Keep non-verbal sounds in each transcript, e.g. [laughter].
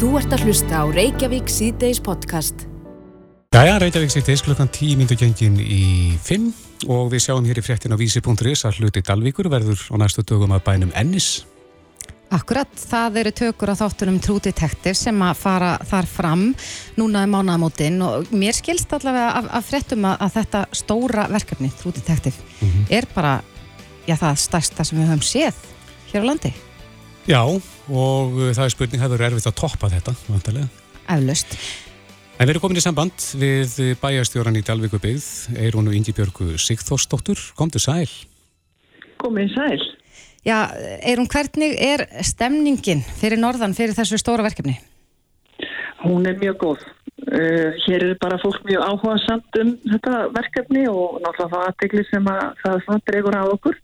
Þú ert að hlusta á Reykjavík síðdeis podcast. Jæja, Reykjavík síðdeis klukkan 10 minúti gengin í 5 og við sjáum hér í fréttin á vísi.is að hluti Dalvíkur verður á næstu dögum að bænum Ennis. Akkurat, það eru tökur á þáttunum True Detective sem að fara þar fram núna um mánaðamótin og mér skilst allavega af, af fréttum að, að þetta stóra verkefni, True Detective, er bara, já það stærsta sem við höfum séð hér á landi. Já, og uh, það er spurning, það verður erfitt að toppa þetta, vantarlega. Eflaust. En við erum komin í samband við bæjarstjóran í Dalvíku byggð, Eirúnu Ingibjörgu Sigþórsdóttur. Komdu sæl. Komið sæl. Já, Eirún, hvernig er stemningin fyrir norðan fyrir þessu stóra verkefni? Hún er mjög góð. Uh, hér er bara fólk mjög áhuga samt um þetta verkefni og náttúrulega það aðtegli sem að það svona dregur á okkur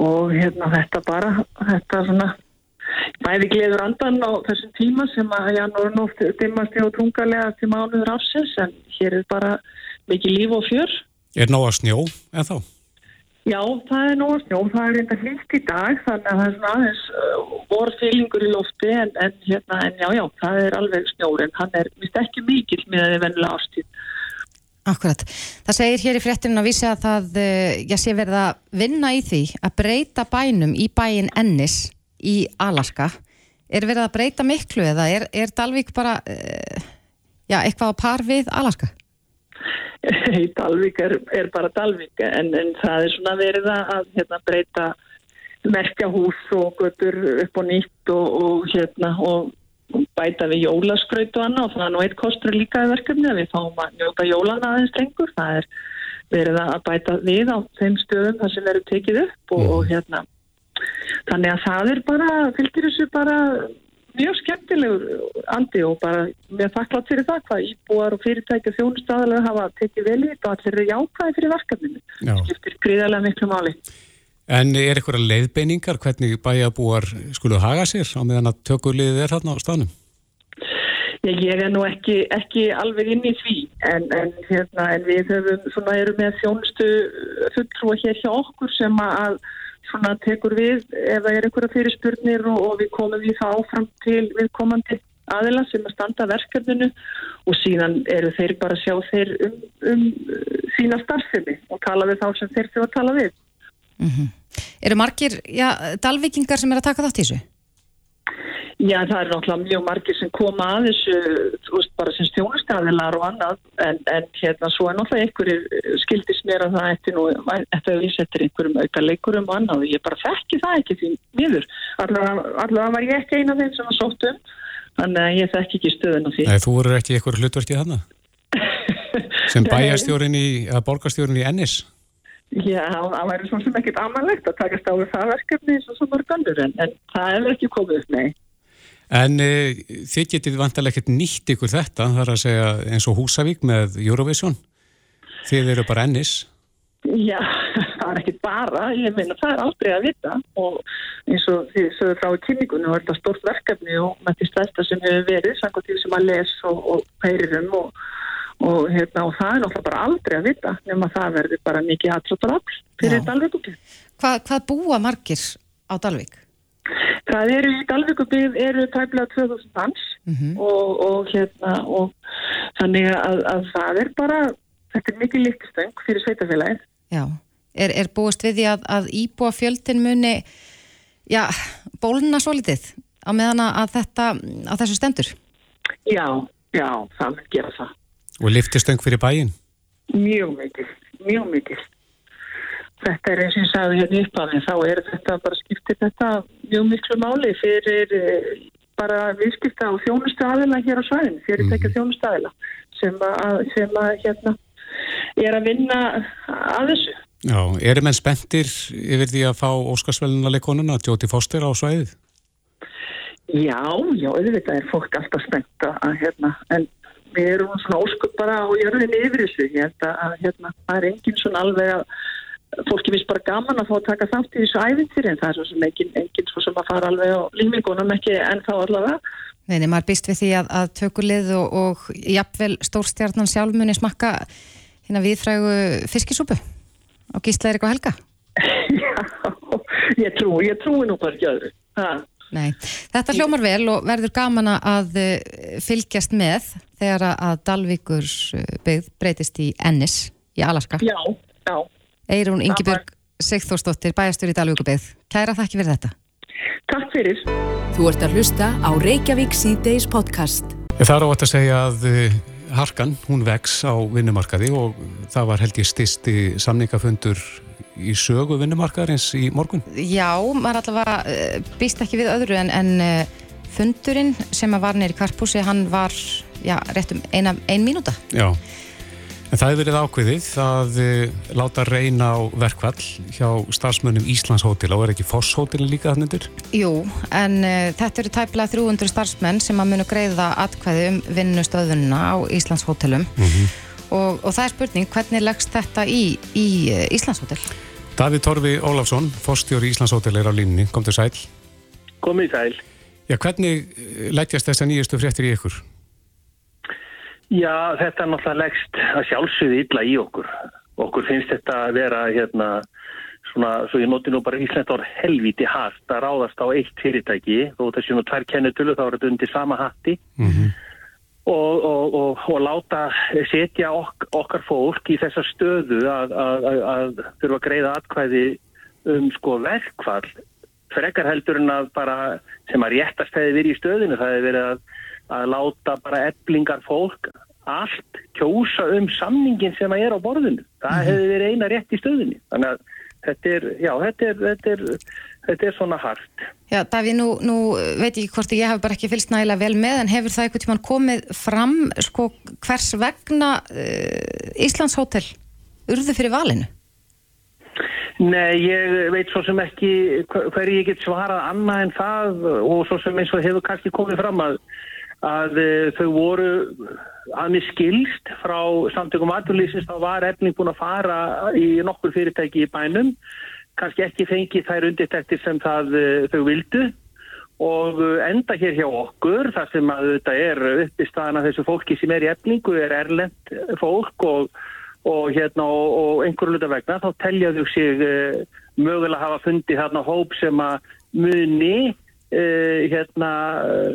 og hérna þetta bara, þetta svona bæði gleður andan á þessum tíma sem að janúar nótt dimmast og tungarlega til mánuður ásins en hér er bara mikið líf og fjör. Er nóga snjó en þá? Já, það er nóg snjó, það er reynda hlýtt í dag þannig að það er svona aðeins uh, vorfílingur í lofti en, en, hérna, en já, já, það er alveg snjór en hann er vist ekki mikill með að þið vennilega ástíð. Akkurat. Það segir hér í fréttinu að vísi að það, ég sé verið að vinna í því að breyta bænum í bæin Ennis í Alaska. Er verið að breyta miklu eða er, er Dalvík bara, uh, já, eitthvað á par við Alaska? Dalvík er, er bara Dalvík en, en það er svona verið að hérna, breyta merkjahús og götur upp og nýtt og, og, hérna, og bæta við jólaskraut og annað og það er nú eitt kostur líka í verkefni að við fáum að njóta jólana aðeins lengur það er verið að bæta við á þeim stöðum þar sem verður tekið upp og, og hérna þannig að það er bara, fylgir þessu bara mjög skemmtilegur andi og bara með þakklátt fyrir það hvað íbúar og fyrirtæki og þjónustadalega hafa tekið vel í þetta og allir eru jákvæði fyrir verkefninu. Það skiptir gríðarlega miklu máli. En er eitthvað leiðbeiningar hvernig bæjabúar skuluð haga sér á meðan að tökurliðið er þarna á staðnum? Ég, ég er nú ekki, ekki alveg inn í því en, en, hérna, en við höfum, svona, erum með þjónustu fulltrúa hér hjá okkur sem að svona tekur við ef það er einhverja fyrirspurnir og, og við komum við það áfram til viðkomandi aðila sem að standa verkefninu og síðan eru þeir bara að sjá þeir um, um sína starfsemi og tala við þá sem þeir þurfa að tala við. Mm -hmm. Eru margir, já, dalvikingar sem er að taka þátt í þessu? Já, það er náttúrulega mjög margir sem koma að þessu, þú veist, bara sem stjónustæðilar og annað, en, en hérna svo er náttúrulega einhverjir skildis mér að það eftir nú, eftir að við setjum einhverjum auka leikurum og annað ég bara þekki það ekki því miður. Allavega var ég ekki eina af þeim sem var sótt um, þannig að ég þekki ekki stöðun á því. Nei, þú voru ekki einhver hlutverkið þarna? [laughs] sem bæjarstjórin í, eða borgarstjórin í Ennis? Já, það væri svona sem ekkit amanlegt að takast á það verkefni eins og svona mörgandur en, en það er ekki komið upp, nei. En uh, þið getið vantarlega ekkert nýtt ykkur þetta, það er að segja eins og Húsavík með Eurovision. Þið eru bara ennis. Já, [laughs] það er ekkert bara, ég meina það er aldrei að vita og eins og því sögur frá kynningunum var þetta stort verkefni og með því stærsta sem hefur verið, sannkvæmt því sem að les og, og peyrirum og, og, hérna, og það er náttúrulega bara aldrei að vita nema það verður bara mikið aðsóttarafl fyrir Dalvík. Hva, hvað búa margir á Dalvík? Það eru í Dalvíkubíð eru tæmlega 2000 hans mm -hmm. og, og hérna og þannig að, að það er bara þetta er mikið líktstöng fyrir sveitafélagið. Já, er, er búist við því að, að íbúa fjöldin muni já, bóluna svo litið á meðan að þetta á þessu stendur? Já, já, það gera það. Og liftistöng fyrir bæin? Mjög mikið, mjög mikið þetta er eins og ég sagði hérna upp af því þá er þetta bara skiptir þetta mjög miklu máli fyrir bara viðskipta og þjónustæðila hér á svæðin, fyrirtækja mm. þjónustæðila sem að, sem að hérna er að vinna að þessu. Já, eru menn spenntir yfir því að fá Óskarsvæluna leikonuna, Jóti Foster á svæðið? Já, já, auðvitað er fólk alltaf spennt að hérna, en við erum svona óskup bara og jörðinni yfir þessu, held að hérna, það er enginn svona alveg að fólki finnst bara gaman að fá að taka þátt í þessu æfintyri en það er svo sem enginn engin svo sem að fara alveg á lífingunum ekki en þá allavega. Nei, maður býst við því að, að tökulið og, og jafnvel stórstjarnan sjálfmunni smakka hérna viðfrægu fiskisúpu á gíslaðir eitthvað helga? [laughs] Já, ég trú, ég trúi nú bara ekki öðru. Það Nei, þetta hljómar vel og verður gaman að eh, fylgjast með þegar að Dalvíkur eh, byggð breytist í Ennis í Alaska. Já, já. Eirún Ingebjörg Sigþórsdóttir, bæjastur í Dalvíkur byggð. Kæra þakki fyrir þetta. Takk fyrir. Þú ert að hlusta á Reykjavík C-Days podcast. Það er á að segja að eh, harkan, hún vex á vinnumarkaði og það var held ég stisti samningafundur í sögu vinnumarkaðarins í morgun. Já, maður allavega uh, býst ekki við öðru en, en uh, fundurinn sem var neyri kvarpúsi, hann var já, rétt um eina, ein mínúta. Já. En það hefur verið ákveðið að uh, láta reyna á verkvall hjá starfsmönnum Íslands hótel og er ekki Foss hótelin líka þannig undir? Jú, en uh, þetta eru tæplega 300 starfsmenn sem að munu greiða atkvæði um vinnustöðunna á Íslands hótelum mm -hmm. og, og það er spurning, hvernig leggst þetta í, í uh, Íslands hótel? Davíð Torfi Ólafsson, Fossstjóri Íslands hótel er á línni, kom til sæl. Komið sæl. Já, hvernig leggjast þessa nýjastu fréttir í ykkur? Já, þetta er náttúrulega leggst að sjálfsögðu illa í okkur. Okkur finnst þetta að vera hérna svona, svo ég noti nú bara íslenskt ár helviti hægt að ráðast á eitt fyrirtæki og þessi nú tvær kennutölu þá er þetta undir sama hatti mm -hmm. og, og, og, og láta setja ok, okkar fólk í þessa stöðu að, að, að, að þurfa að greiða atkvæði um sko verkfall frekar heldur en að bara sem að réttast hefði verið í stöðinu það hefði verið að að láta bara eblingar fólk allt kjósa um samningin sem að er á borðinu. Það -hmm. hefði verið eina rétt í stöðinni. Þannig að þetta er, já, þetta er, þetta er, þetta er svona hart. Já, Daví, nú, nú veit ég hvort ég hef bara ekki fylst nægilega vel með, en hefur það eitthvað tíman komið fram, sko, hvers vegna uh, Íslands hótel urðu fyrir valinu? Nei, ég veit svo sem ekki hverju ég get svarað annað en það og svo sem eins og hefur kannski komið fram að að eh, þau voru að mér skilst frá samtökum aðurlýsins þá var efning búin að fara í nokkur fyrirtæki í bænum. Kannski ekki fengi þær undirtæktir sem það, eh, þau vildu. Og eh, enda hér hjá okkur þar sem að þetta er upp í staðan að þessu fólki sem er í efningu er erlend fólk og, og, hérna, og, og einhverju luta vegna þá teljaðu sig mögulega hafa fundið þarna hóp sem að muni Uh, hérna,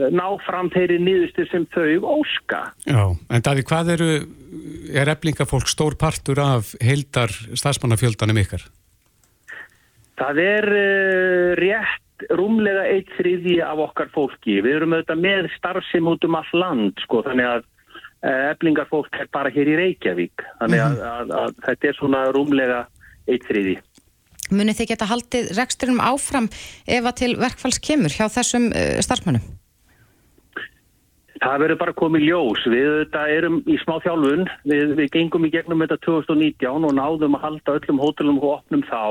ná fram þeirri nýðustu sem þau óska. Já, en Daví, hvað eru, er eflingafólk stór partur af heildar stafsmannafjöldanum ykkar? Það er uh, rétt rúmlega eitt þriði af okkar fólki. Við erum auðvitað með starfsim út um all land, sko, þannig að uh, eflingafólk er bara hér í Reykjavík, þannig að, að, að, að þetta er svona rúmlega eitt þriði. Munið þið geta haldið reksturum áfram ef að til verkfalls kemur hjá þessum uh, starfsmönnum? Það verður bara komið ljós. Við þetta, erum í smá þjálfun. Við, við gengum í gegnum þetta 2019 og náðum að halda öllum hótelum og opnum þá.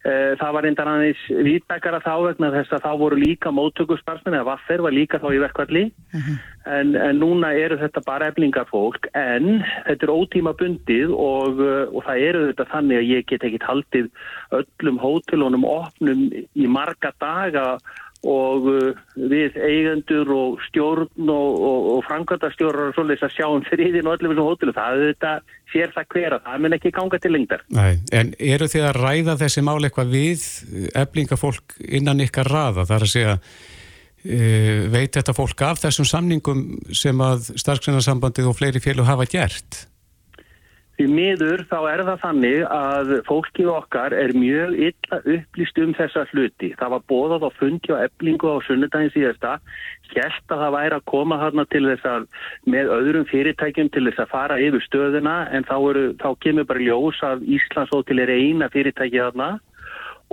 Eh, það var eindan aðeins vítbækara þá vegna þess að þá voru líka móttökustarfsmenn eða vaffer var líka þá í verkvalli uh mhm. -huh. en, en núna eru þetta bara eflingafólk en þetta er ótíma bundið og, eh, og það eru þetta þannig að ég get ekkit haldið öllum hótelunum opnum í marga daga og uh, við eigendur og stjórn og, og, og framkvæmtastjórn og svolítið að sjá um þriðin og öllum þessum hótelu, það er þetta sér það hvera, það mun ekki ganga til lengdar. Nei, En eru þið að ræða þessi mál eitthvað við eflingafólk innan ykkar raða, þar að segja uh, veit þetta fólk af þessum samningum sem að starfsgrænarsambandið og fleiri fjölu hafa gert? Því miður þá er það þannig að fólkið okkar er mjög illa upplýst um þessa hluti. Það var bóðað á fundi og eblingu á sunnudagin síðasta. Hjælt að það væri að koma þarna til þess að með öðrum fyrirtækjum til þess að fara yfir stöðuna en þá, eru, þá kemur bara ljós að Íslands og til er eina fyrirtæki þarna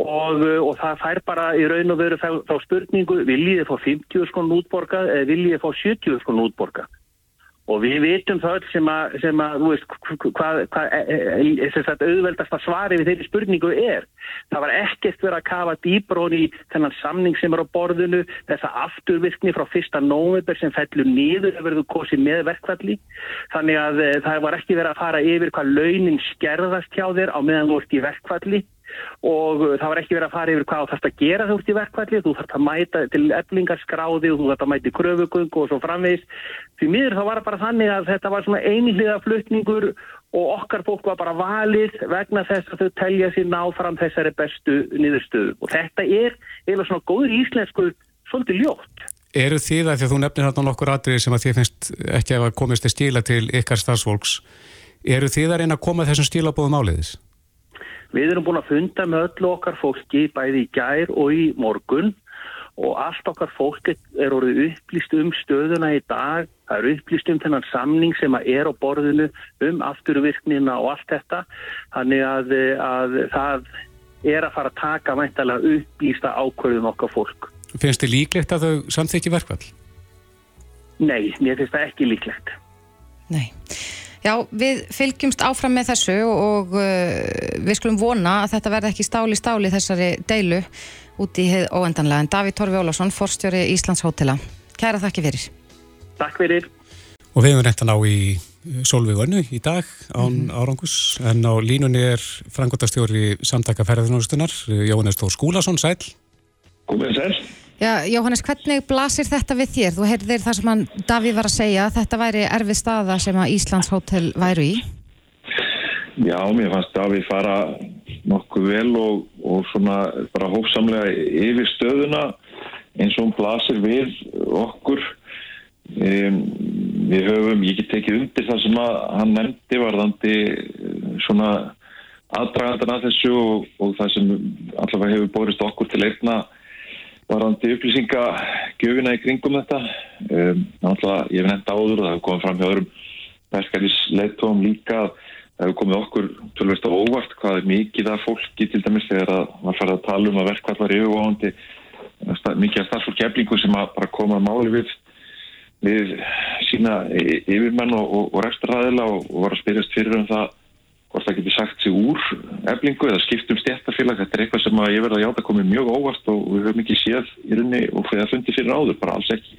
og, og það fær bara í raun og veru þá spurningu viljið þið fá 50 skon útborga eða viljið þið fá 70 skon útborga. Og við vitum það öll sem að, sem að þú veist, hvað, hvað, e, e, e, þess að svari við þeirri spurningu er. Það var ekkert verið að kafa dýbrón í þennan samning sem er á borðinu, þessa afturvirkni frá fyrsta nómöber sem fellur nýður að verðu kosið með verkvalli. Þannig að það var ekki verið að fara yfir hvað launin skerðast hjá þér á meðan þú ert í verkvalli og það var ekki verið að fara yfir hvað þarfst að gera þú ert í verkvalli, þú þarfst að mæta til eflingarskráði og þú þarfst að mæta í kröfugung og svo framvegis. Því miður þá var það bara þannig að þetta var svona einhliða flutningur og okkar fólk var bara valið vegna þess að þau telja sér náfram þessari bestu niðurstöðu og þetta er eða svona góður íslensku svolítið ljótt. Eru þið að því að þú nefnir hérna nokkur atriði sem að þið finnst ekki að komist til stíla til ykkar starfsfólks, eru þið að reyna að koma þessum stílabóðum áleiðis? Við erum búin að funda með öllu okkar fólki bæði í gær og í morgun og allt okkar fólk er orðið upplýst um stöðuna í dag, það er upplýst um þennan samning sem er á borðinu um afturvirknina og allt þetta, þannig að, að það er að fara að taka væntalega upplýsta ákvörðum okkar fólk. Finnst þið líklegt að þau samþykji verkvall? Nei, mér finnst það ekki líklegt. Nei. Já, við fylgjumst áfram með þessu og uh, við skulum vona að þetta verði ekki stáli stáli þessari deilu út í heið óendanlega. En Davíð Torfi Ólásson, forstjóri Íslands Hótela. Kæra þakki fyrir. Takk fyrir. Og við hefum reyndan á í Solvíðvörnu í dag án mm -hmm. árangus en á línunni er frangotastjóri samtaka ferðarnáðustunar Jóhannes Tór Skúlason, sæl. Góðið sæl. Já, Jóhannes, hvernig blasir þetta við þér? Þú heyrðir það sem hann Davíð var að segja, þetta væri erfið staða sem að Íslands hótel væru í. Já, mér fannst Davíð fara nokkuð vel og, og svona bara hófsamlega yfir stöðuna eins og hún blasir við okkur. Um, við höfum, ég get tekið undir það sem hann nefndi varðandi svona aðdragandan að þessu og, og það sem allavega hefur borist okkur til einna varandi upplýsingagjöfina í kringum þetta um, náttúrulega ég hef nefnt áður og það hefur komið fram hjá öðrum verkefnisleitóum líka það hefur komið okkur tölvist á óvart hvað er mikið af fólki til dæmis þegar að maður farið að tala um að verkvall var yfirváðandi mikið af starfsfólkjeflingu sem að bara koma að máli við við sína yfirmenn og, og, og rekstraræðila og, og var að spyrjast fyrir um það hvort það getur sagt sig úr eflingu eða skiptum stjættarfélag þetta er eitthvað sem ég verði að játa komið mjög óvart og við höfum ekki séð í runni og fyrir að fundi fyrir áður, bara alls ekki.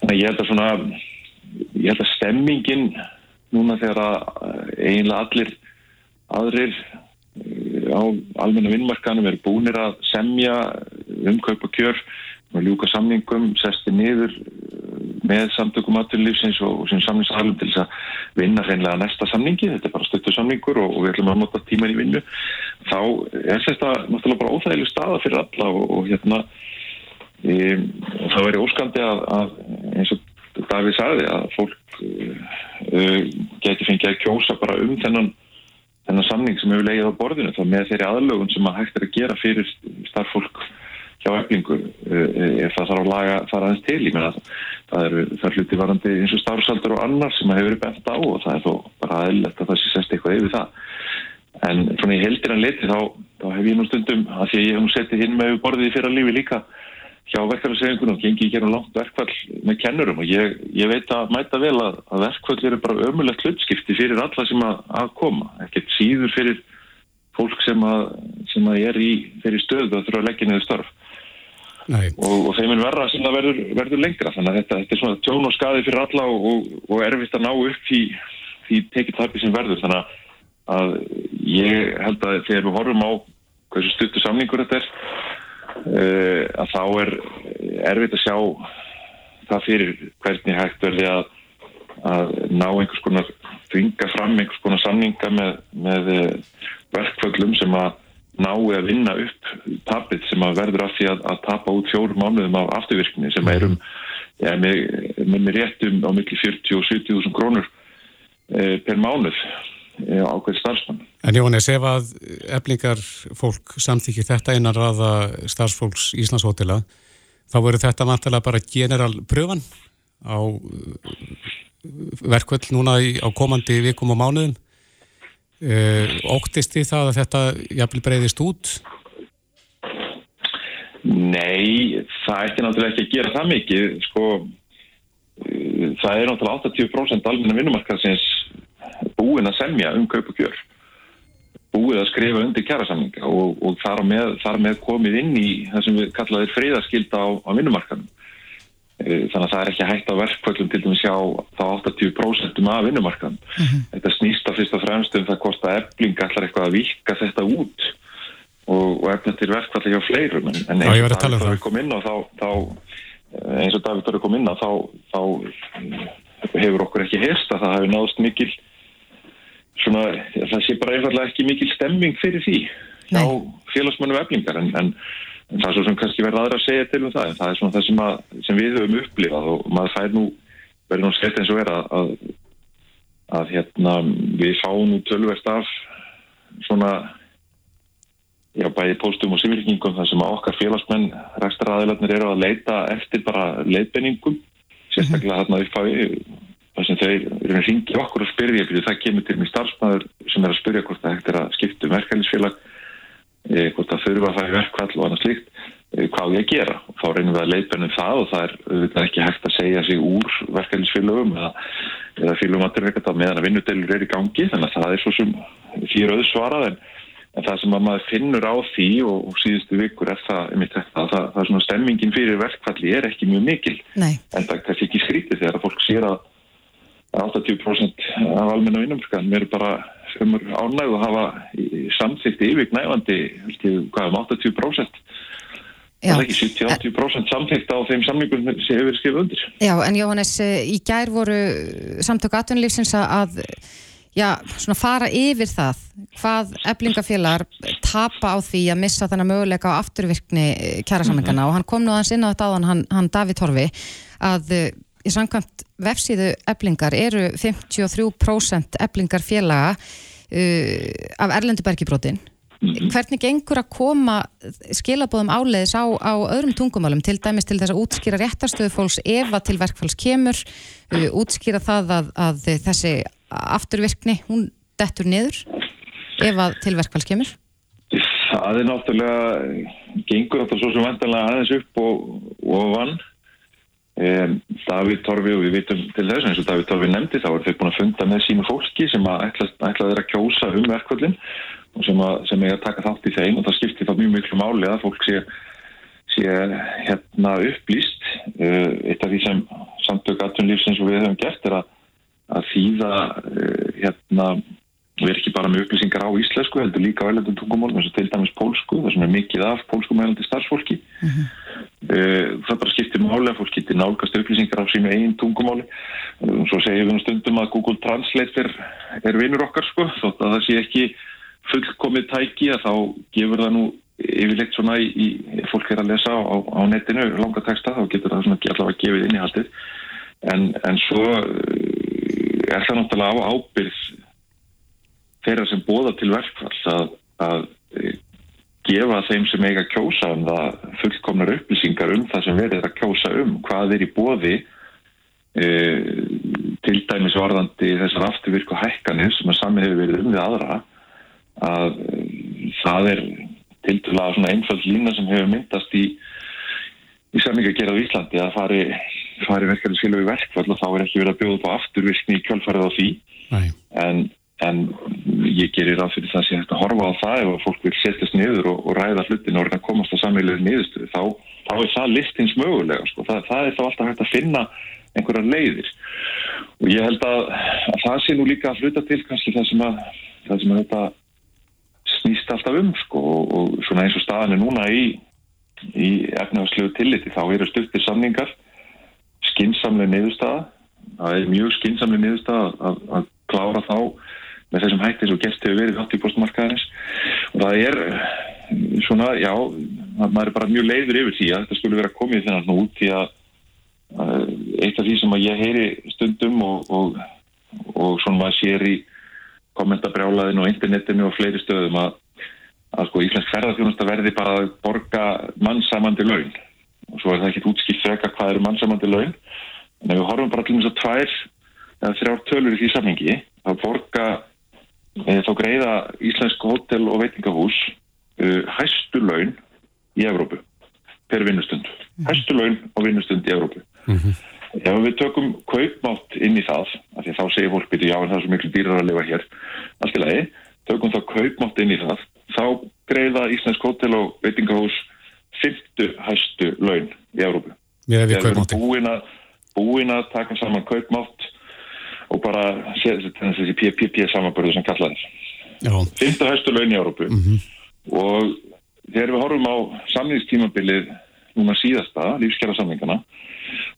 Þannig að ég held að svona ég held að stemmingin núna þegar að eiginlega allir aðrir á almenna vinnmarkanum eru búinir að semja umkaup og kjör og ljúka samningum, sesti niður með samtökum aðtunlífsins og, sem samningsaðalum til þess að vinna hreinlega næsta samningi, þetta er bara stöttu samningur og, og við ætlum að nota tíman í vinnu þá er þetta náttúrulega bara óþægileg staða fyrir alla og, og hérna e, þá er ég óskandi að, að eins og Davíð sagði að fólk uh, geti fengið að kjósa bara um þennan, þennan samning sem hefur legið á borðinu þá með þeirri aðlögun sem að hægt er að gera fyrir starffólk hjá eflingu ef það þarf að laga þar aðeins til. Ég meina það eru það hluti varandi eins og starfsaldur og annar sem að hefur verið bent á og það er þó bara aðeinlegt að það sé sest eitthvað yfir það. En svona í heldir en liti þá, þá hef ég nú stundum að því að ég hef nú settið hinn með borðið fyrir að lífi líka hjá verkefæðarsefingunum og gengi ekki hérna langt verkfall með kennurum. Og ég, ég veit að mæta vel að, að verkfall eru bara ömulegt hlutskipti fyrir alla sem að, að koma. Ekkert síður fyrir fólk sem að, sem að er í þeirri stöðu að þurfa að leggja niður starf og, og þeim er verra sem það verður, verður lengra. Þannig að þetta, þetta er svona tjón og skadi fyrir alla og, og, og erfitt að ná upp í, í tekið tappi sem verður. Þannig að ég held að þegar við horfum á hversu stuttu samningur þetta er uh, að þá er erfitt að sjá það fyrir hvernig hægt verði að, að ná einhvers konar þvinga fram einhvers konar samninga með, með eh, verkföllum sem að nái að vinna upp tapit sem að verður af því að, að tapa út fjórum mánuðum af afturvirkni sem er um, ja, með, með réttum á milli 40 og 70 þúsund krónur per mánuð e, á hverju starfsmann. En Jóhannes, ef að eflingar fólk samþykir þetta einan raða starfsfólks Íslandshótela, þá verður þetta vantilega bara generalpröfan á verkvöld núna í, á komandi vikum og mánuðum Uh, óttist því það að þetta jafnvel breyðist út? Nei, það ætti náttúrulega ekki að gera það mikið sko, það er náttúrulega 80% almenna vinnumarkaðsins búin að semja um kaup og kjör búið að skrifa undir kjærasamninga og, og þar, með, þar með komið inn í það sem við kallaðum friðarskilda á, á vinnumarkaðum Eh, þannig að það er ekki hægt á verkvöldum til dæmis sjá þá 80% af vinnumarkan mm -hmm. þetta snýst að fyrst og fremst um það hvort að efling allar eitthvað að vika þetta út og, og efna til verkvöldi hjá fleirum en, en eins og um David Dóri kom inn á þá, þá eins og David Dóri kom inn á þá, þá hefur okkur ekki heyrst að það hefur náðust mikil svona, það sé bara einfallega ekki mikil stemming fyrir því hjá félagsmönnum eflingar en, en en það er svo sem kannski verður aðra að segja til um það en það er svona það sem, að, sem við höfum upplifað og maður fær nú verður nú sett eins og vera að, að hérna við fáum nú tölverst af svona já bæði póstum og sífylkingum þar sem okkar félagsmenn rækstaraðilarnir eru að leita eftir bara leiðbenningum sérstaklega þarna upp á þar sem þeir að ringja okkur og spyrja það kemur til mig starfsmæður sem er að spyrja hvort það hægt er að skipta um verkefnisfélag Eh, hvort það þurfa að fæði verkvall og annað slíkt eh, hvað ég að gera? Og þá reynum við að leipennum það og það er auðvitað ekki hægt að segja sig úr verkefnisfélögum eða, eða félögumaturveikata meðan að vinnudelur er í gangi þannig að það er svo sem fyrir auð svarað en, en það sem að maður finnur á því og, og síðustu vikur er það, þetta, það, það, er svona stemmingin fyrir verkvalli er ekki mjög mikil Nei. en það er ekki skrítið þegar að fólk sér að 80% af almenna vinnumskan mér er bara umur ánægð að hafa samþýtt yfir nægandi hvað um 80% Já. það er ekki 70-80% samþýtt á þeim samlingum sem hefur skrifið undir Já, en Jóhannes, eh, í gær voru samtök aðtunlífsins að já, svona fara yfir það hvað eflingafélagar tapa á því að missa þennan möguleika á afturvirkni eh, kjærasamlingana mm -hmm. og hann kom nú aðeins inn á þetta áðan hann, hann David Torfi að eh, í samkvæmt vefsíðu eblingar eru 53% eblingar félaga uh, af Erlendubergibrótin. Mm -hmm. Hvernig gengur að koma skilabóðum áleiðis á, á öðrum tungumálum, til dæmis til þess að útskýra réttarstöðu fólks ef að til verkfalls kemur, uh, útskýra það að, að þessi afturvirkni, hún dettur niður ef að til verkfalls kemur? Það er náttúrulega, gengur þetta svo sem vantanlega aðeins upp og, og vann Um, Davíð Torfi og við vitum til þess eins og Davíð Torfi nefndi þá er þeir búin að funda með sínu fólki sem að ætla þeirra að kjósa um verkvöldin og sem, að, sem er að taka þátt í þeim og það skiptir þá mjög miklu máli að fólk sé, sé hérna upplýst uh, eitt af því sem samtök aðtunlífsins og við hefum gert er að, að þýða uh, hérna við erum ekki bara með upplýsingar á íslensku heldur líka á eilendum tungumólum eins og til dæmis pólsku það sem er mikið af pólskum eilandi starfsfólki. Uh -huh. það bara skiptir máli að fólk getur nálgast upplýsingar á sínu eigin tungumáli. Svo segjum við stundum að Google Translate er, er vinnur okkar sko. Þótt að það sé ekki fullkomið tæki að þá gefur það nú yfirleitt svona í, í fólk er að lesa á, á netinu langa texta þá getur það svona allavega gefið inn í haldið en, en svo er það náttúrulega á ábyrð þeirra sem bóða til verkfall að, að e, gefa þeim sem eiga kjósa um það fullkomnar upplýsingar um það sem verður að kjósa um hvað er í bóði e, til dæmis varðandi þessar afturvirku hækkanir sem að sami hefur verið um við aðra að e, það er til dæla svona einföld lína sem hefur myndast í í samlinga að gera á Íslandi að fari, fari verkefni skilu við verkfall og þá er ekki verið að bjóða på afturvirkni í kjálfarið á því. En en ég gerir ráð fyrir það að ég hægt að horfa á það ef fólk vil setjast niður og, og ræða hlutin og reyna að komast á samveiluður niðurstöðu þá, þá er það listins mögulega sko. það, það er þá alltaf hægt að finna einhverja leiðir. Og ég held að, að það sé nú líka að fluta til kannski það sem að, það sem að þetta snýst alltaf um sko, og, og svona eins og staðan er núna í, í efnafslegu tilliti þá eru stuttir samningar skinsamlega niðurstaða. Það er mjög skinsamlega niðurstaða að, að klára þá með þessum hætti sem gert hefur verið átt í postmarkaðarins og það er svona, já, maður er bara mjög leiður yfir því að þetta skulle vera komið þennan nú því að eitt af því sem að ég heyri stundum og, og, og svona maður sér í kommentabrjálaðinu og internetinu og fleiri stöðum að, að sko Íslensk ferðarþjónasta verði bara að borga mannsamandi laun og svo er það ekkit útskipt freka hvað eru mannsamandi laun en ef við horfum bara til þess að tvær eða þrjár tölur í því samhengi þá borga e, þá greiða Íslensk hótel og veitingahús e, hæstu laun í Evrópu per vinnustund mhm. hæstu laun og vinnustund í Evrópu mm -hmm. ef við tökum kaupmátt inn í það, af því þá segir fólk byrju já en það er svo miklu dýrar að lifa hér allt í lagi, tökum þá kaupmátt inn í það þá greiða Íslensk hótel og veitingahús fyrstu hæstu laun í Evrópu. Við erum búin að, taka saman kaupmátt og bara þessi PPP samanbörðu sem kallaði fyrsta hæstu laun í Árópu mm -hmm. og þegar við horfum á samnýðstímabilið núna síðasta, lífskjara samningana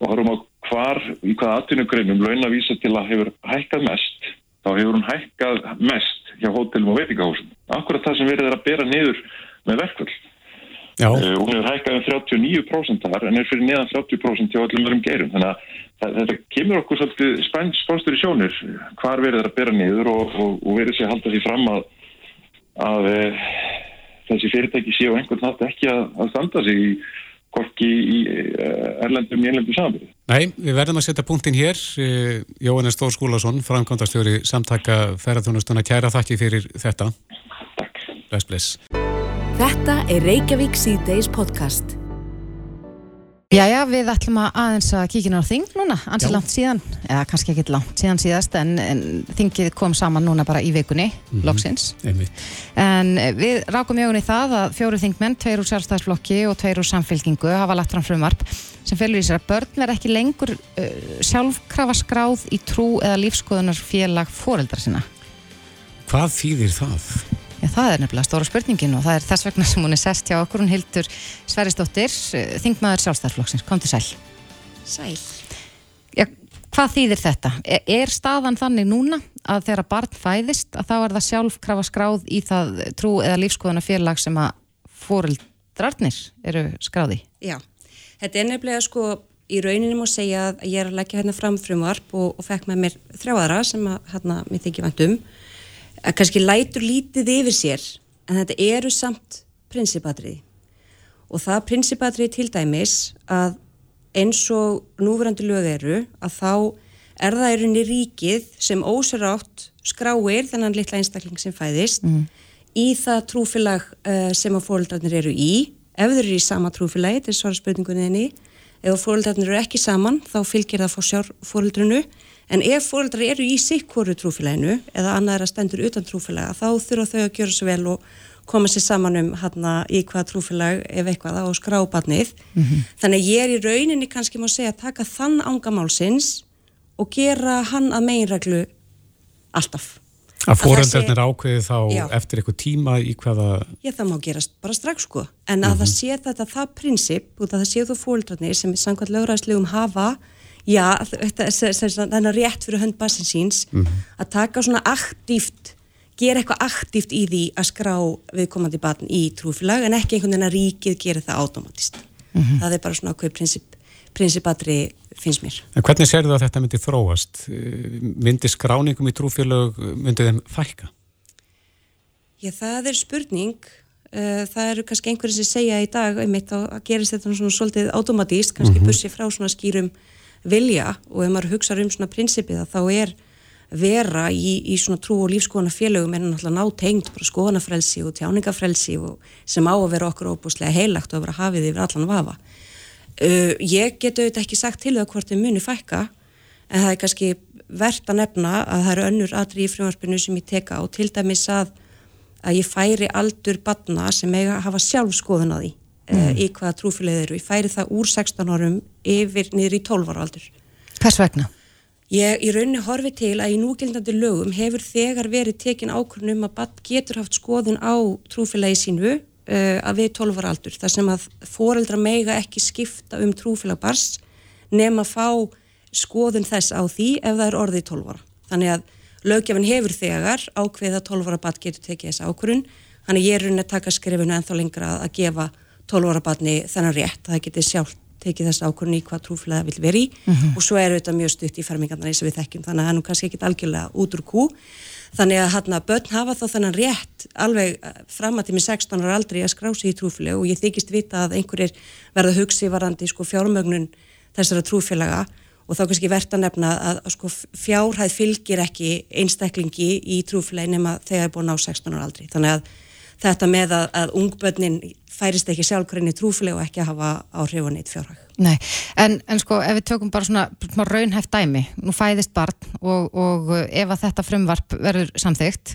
og horfum á hvar í hvaða atvinnugreinum laun að vísa til að hefur hækkað mest þá hefur hún hækkað mest hjá hótelum og veitingahúsum. Akkurat það sem verður að bera niður með verkvöld uh, hún hefur 10% þar en er fyrir neðan 30% hjá öllum öðrum geirum. Þannig að þetta kemur okkur svolítið spánstur í sjónir hvar verður það að bera niður og, og, og verður sér að halda því fram að, að e, þessi fyrirtæki séu einhvern nátt ekki að, að standa sig í korki í eh, erlendum í einlendum samanbyrði. Nei, við verðum að setja punktin hér. Jóhannes Stór Skúlason, framkvæmdastjóri samtaka ferðarþjónustuna, kæra þakki fyrir þetta. Takk. Bless, bless. Þetta er Reykjavík C-Days podcast. Jæja, við ætlum að aðeins að kíkina á þing núna, ansið langt síðan, eða kannski ekki langt síðan síðast, en, en þingið kom saman núna bara í vikunni, mm -hmm. loksins. Einmitt. En við rákum í það að fjóru þingmenn, tveir úr sjálfstæðsflokki og tveir úr samfélkingu hafa lagt fram frumvarp sem felur í sér að börn verð ekki lengur uh, sjálfkrafa skráð í trú eða lífskoðunar félag foreldra sinna. Hvað þýðir það? Já, það er nefnilega stóra spurningin og það er þess vegna sem hún er sest hjá okkur, hún hildur Sveristóttir, þingmaður sjálfstæðarflokksins, kom til sæl. Sæl. Já, hvað þýðir þetta? Er, er staðan þannig núna að þegar barn fæðist að þá er það sjálfkrafa skráð í það trú eða lífskoðuna félag sem að fóreldrarnir eru skráði? Já, þetta er nefnilega sko í rauninni má segja að ég er að leggja hérna fram frumvarp og, og fekk með mér þrjáðara sem að hérna mér þykir vandum að kannski lætur lítið yfir sér en þetta eru samt prinsipatriði og það prinsipatriði til dæmis að eins og núverandi lög eru að þá er það í rauninni ríkið sem ósarátt skráir þennan litla einstakling sem fæðist mm. í það trúfélag uh, sem að fóröldarnir eru í. Ef þeir eru í sama trúfélagi, þetta er svara spurningunni ef fóröldarnir eru ekki saman þá fylgir það fór fóröldrunu En ef fóreldrar eru í sikkvoru trúfélaginu eða annar að stendur utan trúfélaga þá þurfa þau að gjöra svo vel og koma sér saman um hérna í hvað trúfélag ef eitthvað á skrábarnið. Mm -hmm. Þannig ég er í rauninni kannski má segja að taka þann ángamálsins og gera hann að meginreglu alltaf. Að fóreldrarnir ákveði þá já. eftir eitthvað tíma í hvaða... Já það má gerast bara strax sko en að mm -hmm. það sé þetta það prinsip og það sé þú fóreldrarnir sem samkvæmt lögræðslegum hafa já, þannig að rétt fyrir hönd bassin síns mm -hmm. að taka svona aktíft gera eitthvað aktíft í því að skrá viðkomandi batn í trúfélag en ekki einhvern veginn að ríkið gera það automatist mm -hmm. það er bara svona okkur prinsip, prinsipatri finnst mér. En hvernig sér þú að þetta myndi þróast? Myndi skráningum í trúfélag, myndi þeim fælka? Já, það er spurning eh, það eru kannski einhverjir sem segja í dag einmitt að gerist þetta svona svolítið automatíst, kannski mm -hmm. bussi frá svona skýrum vilja og ef maður hugsa um svona prinsipið að þá er vera í, í svona trú og lífskoðana félögum en náttúrulega ná tengd bara skoðanafrelsi og tjáningafrelsi og sem á að vera okkur óbúslega heilagt og að vera hafið yfir allan vafa. Uh, ég get auðvitað ekki sagt til það hvort þau muni fækka en það er kannski verðt að nefna að það eru önnur aðri í frumvarpinu sem ég teka og til dæmis að, að ég færi aldur badna sem eiga að hafa sjálfskoðun að því mm. í hvaða trúfélagið eru. Ég færi það úr 16 árum yfir niður í 12 ára aldur. Hvers vegna? Ég í rauninni horfi til að í núgildandi lögum hefur þegar verið tekin ákvörnum að badd getur haft skoðun á trúfélagi sínu uh, að við 12 ára aldur. Það sem að foreldra meiga ekki skipta um trúfélag bars nefn að fá skoðun þess á því ef það er orðið 12 ára. Þannig að lögjafin hefur þegar ákveð að 12 ára badd getur tekið þess ákvörun. Þannig ég er rauninni að taka skrifinu ennþá lengra að gefa 12 ára barni þennan rétt að það geti sjálf tekið þess ákvörn í hvað trúflega vil veri mm -hmm. og svo eru þetta mjög stutt í fermingarna eins og við þekkjum þannig að það er nú kannski ekki algjörlega út úr kú. Þannig að hérna börn hafa þá þennan rétt alveg eh, fram að tími 16 ára aldrei að skrá sig í trúflega og ég þykist vita að einhverjir verða hugsi varandi sko fjármögnun þessara trúfélaga. Og þá kannski verðt að nefna að, að sko fjárhæð fylgir ekki einstaklingi í trúfélagi nema þegar er búin á 16 ára aldrei þannig að þetta með að, að ungbönnin færist ekki sjálfkværinni trúfleg og ekki að hafa áhrif á neitt fjárhag. Nei, en, en sko ef við tökum bara svona, svona raunhæft dæmi, nú fæðist barn og, og ef að þetta frumvarp verður samþygt,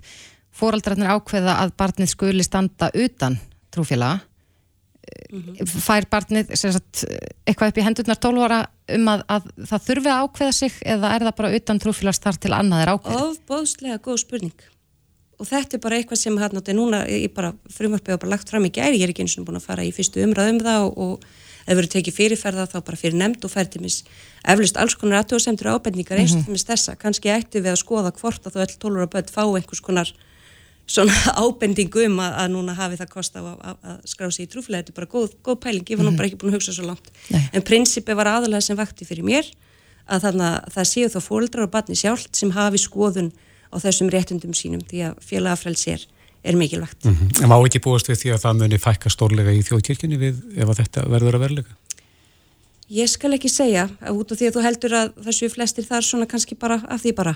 fóraldrarnir ákveða að barnið skuli standa utan trúfélaga, mm -hmm. fær barnið sagt, eitthvað upp í hendurnar 12 ára um að, að það þurfi að ákveða sig eða er það bara utan trúfélags þar til annað er ákveð? Ofbóðslega góð spurning og þetta er bara eitthvað sem hérna, þetta er núna, ég bara frumvarpið og bara lagt fram í gæri, ég er ekki eins og búin að fara í fyrstu umræðum um það og, og ef verður tekið fyrirferða þá bara fyrir nefnd og færði mis eflust alls konar aðtjóðsendur ábendingar eins og -hmm. þess þessa, kannski ætti við að skoða hvort að þú ætl tólur að börn fá einhvers konar svona [laughs] ábendingu um að, að núna hafi það kost af að, að skrá sig í trúfélagi, þetta er bara góð, góð pæling, ég var nú Mhm. bara ekki búin að hugsa svo langt. Nei. En prinsipi var aðalega sem vakti fyrir mér að þannig að það séu þá fóreldrar og batni sjálft sem hafi skoðun á þessum réttundum sínum því að félagafrelsi er, er mikilvægt. -hmm. En má ekki búast við því að það muni fækka stórlega í þjóðkirkjunni við ef að þetta verður að verðlega? Ég skal ekki segja, út af því að þú heldur að þessu flestir þar svona kannski bara af því bara.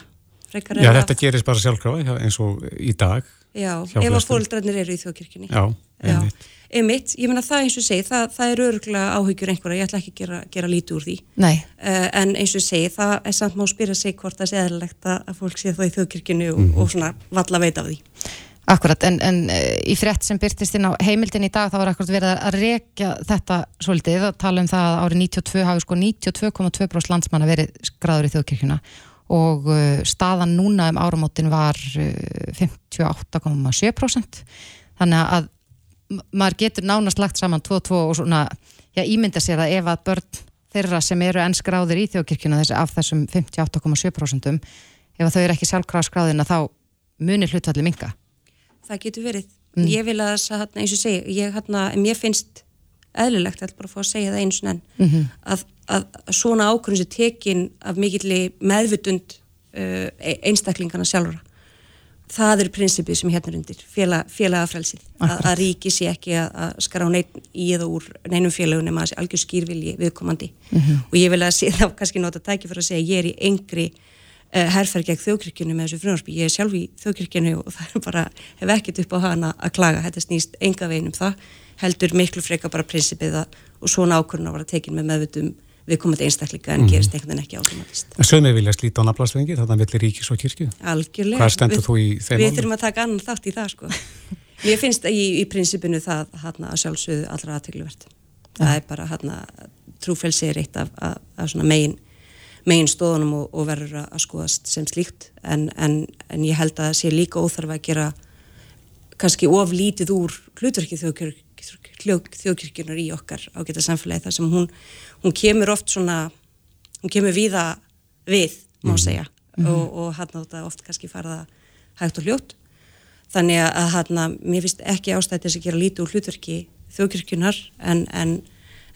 Já, þetta að, gerist bara sjálfkrafa eins og í dag. Já, ef að fóreldrarnir eru í þjóðkirkjunni. Já, Já, einmitt. einmitt, ég meina það eins og segi, það, það er öruglega áhyggjur einhverja, ég ætla ekki að gera, gera lítið úr því. Nei, Uh, en eins og segi, það er samt má spyrja sig hvort það sé eðlilegt að fólk sé það í þjóðkirkjunni og, Mhm. og svona valla veit af því. akkurat, en, en eh, í frétt sem byrtist inn á heimildin í dag þá var akkurat verið að rekja þetta svolítið að tala um það að árið 92 hafi sko 92,2% landsmanna verið skráður í þjóðkirkjuna og uh, staðan núna um áramótin var uh, 58,7% þannig að maður getur nánast lagt saman 2 og 2 og svona, já, ímynda sér að ef að börn þeirra sem eru enn skráðir í þjóðkirkjuna þessi, af þessum 58,7% ef að þau eru ekki sjálfkráð skráðina þá munir hlutvalli minga. Það getur verið. Mm. Ég vil að þess að, eins og ég segi, ég, mér finnst eðlilegt, ég ætla bara að fá að segja það einu sinni enn, Mhm. að, að svona ákvörðum sem tekin af mikilli meðvutund uh, einstaklingana sjálfra. Það er prinsipið sem hérna er undir, félag, félagafrelsið. Að, að ríki sé ekki að, að skrá neitt í eða úr neinum félagun nema að sé algjör skýrvilji viðkomandi. Mhm. Og ég vil að sé [laughs] þá kannski nota tæki fyrir að segja ég er í engri uh, herferð gegn þjóðkirkjunu með þessu frumvarpi. Ég er sjálf í þjóðkirkjunu og það er bara, hef ekkert upp á hana að klaga. Þetta snýst enga veginn um það. Heldur miklu freka bara prinsipið að og svona ákvörðun að vera tekin með meðvutum viðkomandi einstaklinga en Mhm. gerist einhvern veginn ekki átomatist. Sögum við vilja slíta á nafnlasvengi, þarna millir ríkis og kirkju. Algjörlega. Hvað stendur Við- þú í þeim Við þurfum að taka annan þátt í það sko. [laughs] Mér finnst að í, í prinsipinu það hana, að sjálfsögðu allra aðtegluvert. Það er bara hana, trúfelsi er eitt af, af, af megin, megin stóðunum og, og verður að, að skoðast sem slíkt en, en, en ég held að það sé líka óþarf að gera kannski of lítið úr hlutverki þjóðkirk, þjóðkirkjunar í okkar ágæta samfélagi þar sem hún, hún kemur oft svona, hún kemur víða við, má Mhm. segja. Og, og hann á þetta oft kannski farða hægt og hljótt. Þannig að hann, mér finnst ekki ástæði þess að gera lítið úr hlutverki þjóðkirkjunar en, en,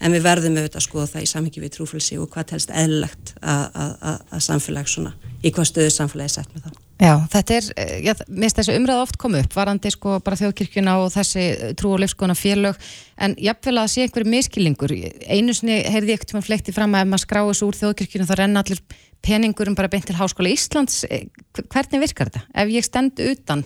en við verðum auðvitað að skoða það í samhengi við trúfélsi og hvað telst eðlilegt að, samfélag svona, í hvað stöðu samfélagi sett með það. Já, þetta er, eh, já, minnst þessi umræða oft koma upp, varandi sko bara þjóðkirkjuna og þessi eh, trú- og leifskona félög, en jafnvel að sé einhverju miskilningur. Einu sinni heyrði ég ekkert um að flekti fram að ef maður skráði svo úr þjóðkirkjuna þá renna allir peningurum bara beint til Háskóla Íslands. Eh, Hvernig virkar þetta? Ef ég stend utan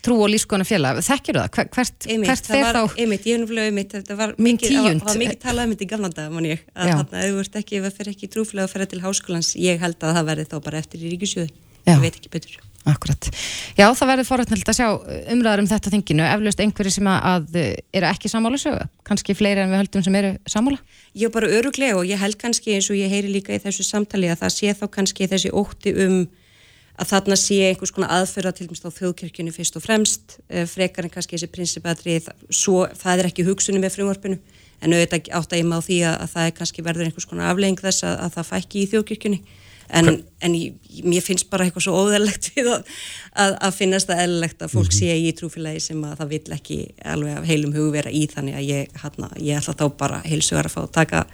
trú- og lífskona félag, þekkir það? Hver- Hvert, Einmitt, hvert fer var, þá? einmitt, ég núfnilega einmitt, þetta var mikið, það var, mikið talað um þetta í gamla dag, mann ég, að Já. þarna, ef þú ert ekki, ef það fer ekki trúflega að ferja til háskólans, ég held að það verði þá bara eftir í ríkisjöði, Já. ég veit ekki betur. Akkurat. Já, það verður forrætnild að sjá umræðar um þetta þinginu, eflaust einhverju sem að, að eru ekki sammála sögu, kannski fleiri en við höldum sem eru sammála. Er bara öruglega og ég held kannski eins og ég heyri líka í þessu samtali að það sé þá kannski þessi ótti um að þarna sé einhvers konar aðferða til dæmis á þjóðkirkjunni fyrst og fremst eh, frekar en kannski þessi prinsipatrið það er ekki hugsunum með frumvarpinu en auðvitað átt að ég má því að, að það er kannski verður einhvers konar aflegging þess að, að það fækki í þjóðkirkjunni. En, en ég, mér finnst bara eitthvað svo óðarlegt við að, að, að finnast það eðlilegt að fólk sé í trúfélagi sem að það vill ekki alveg af heilum hug vera í þannig að ég, hana, ég ætla þá bara heilsugar að fá að taka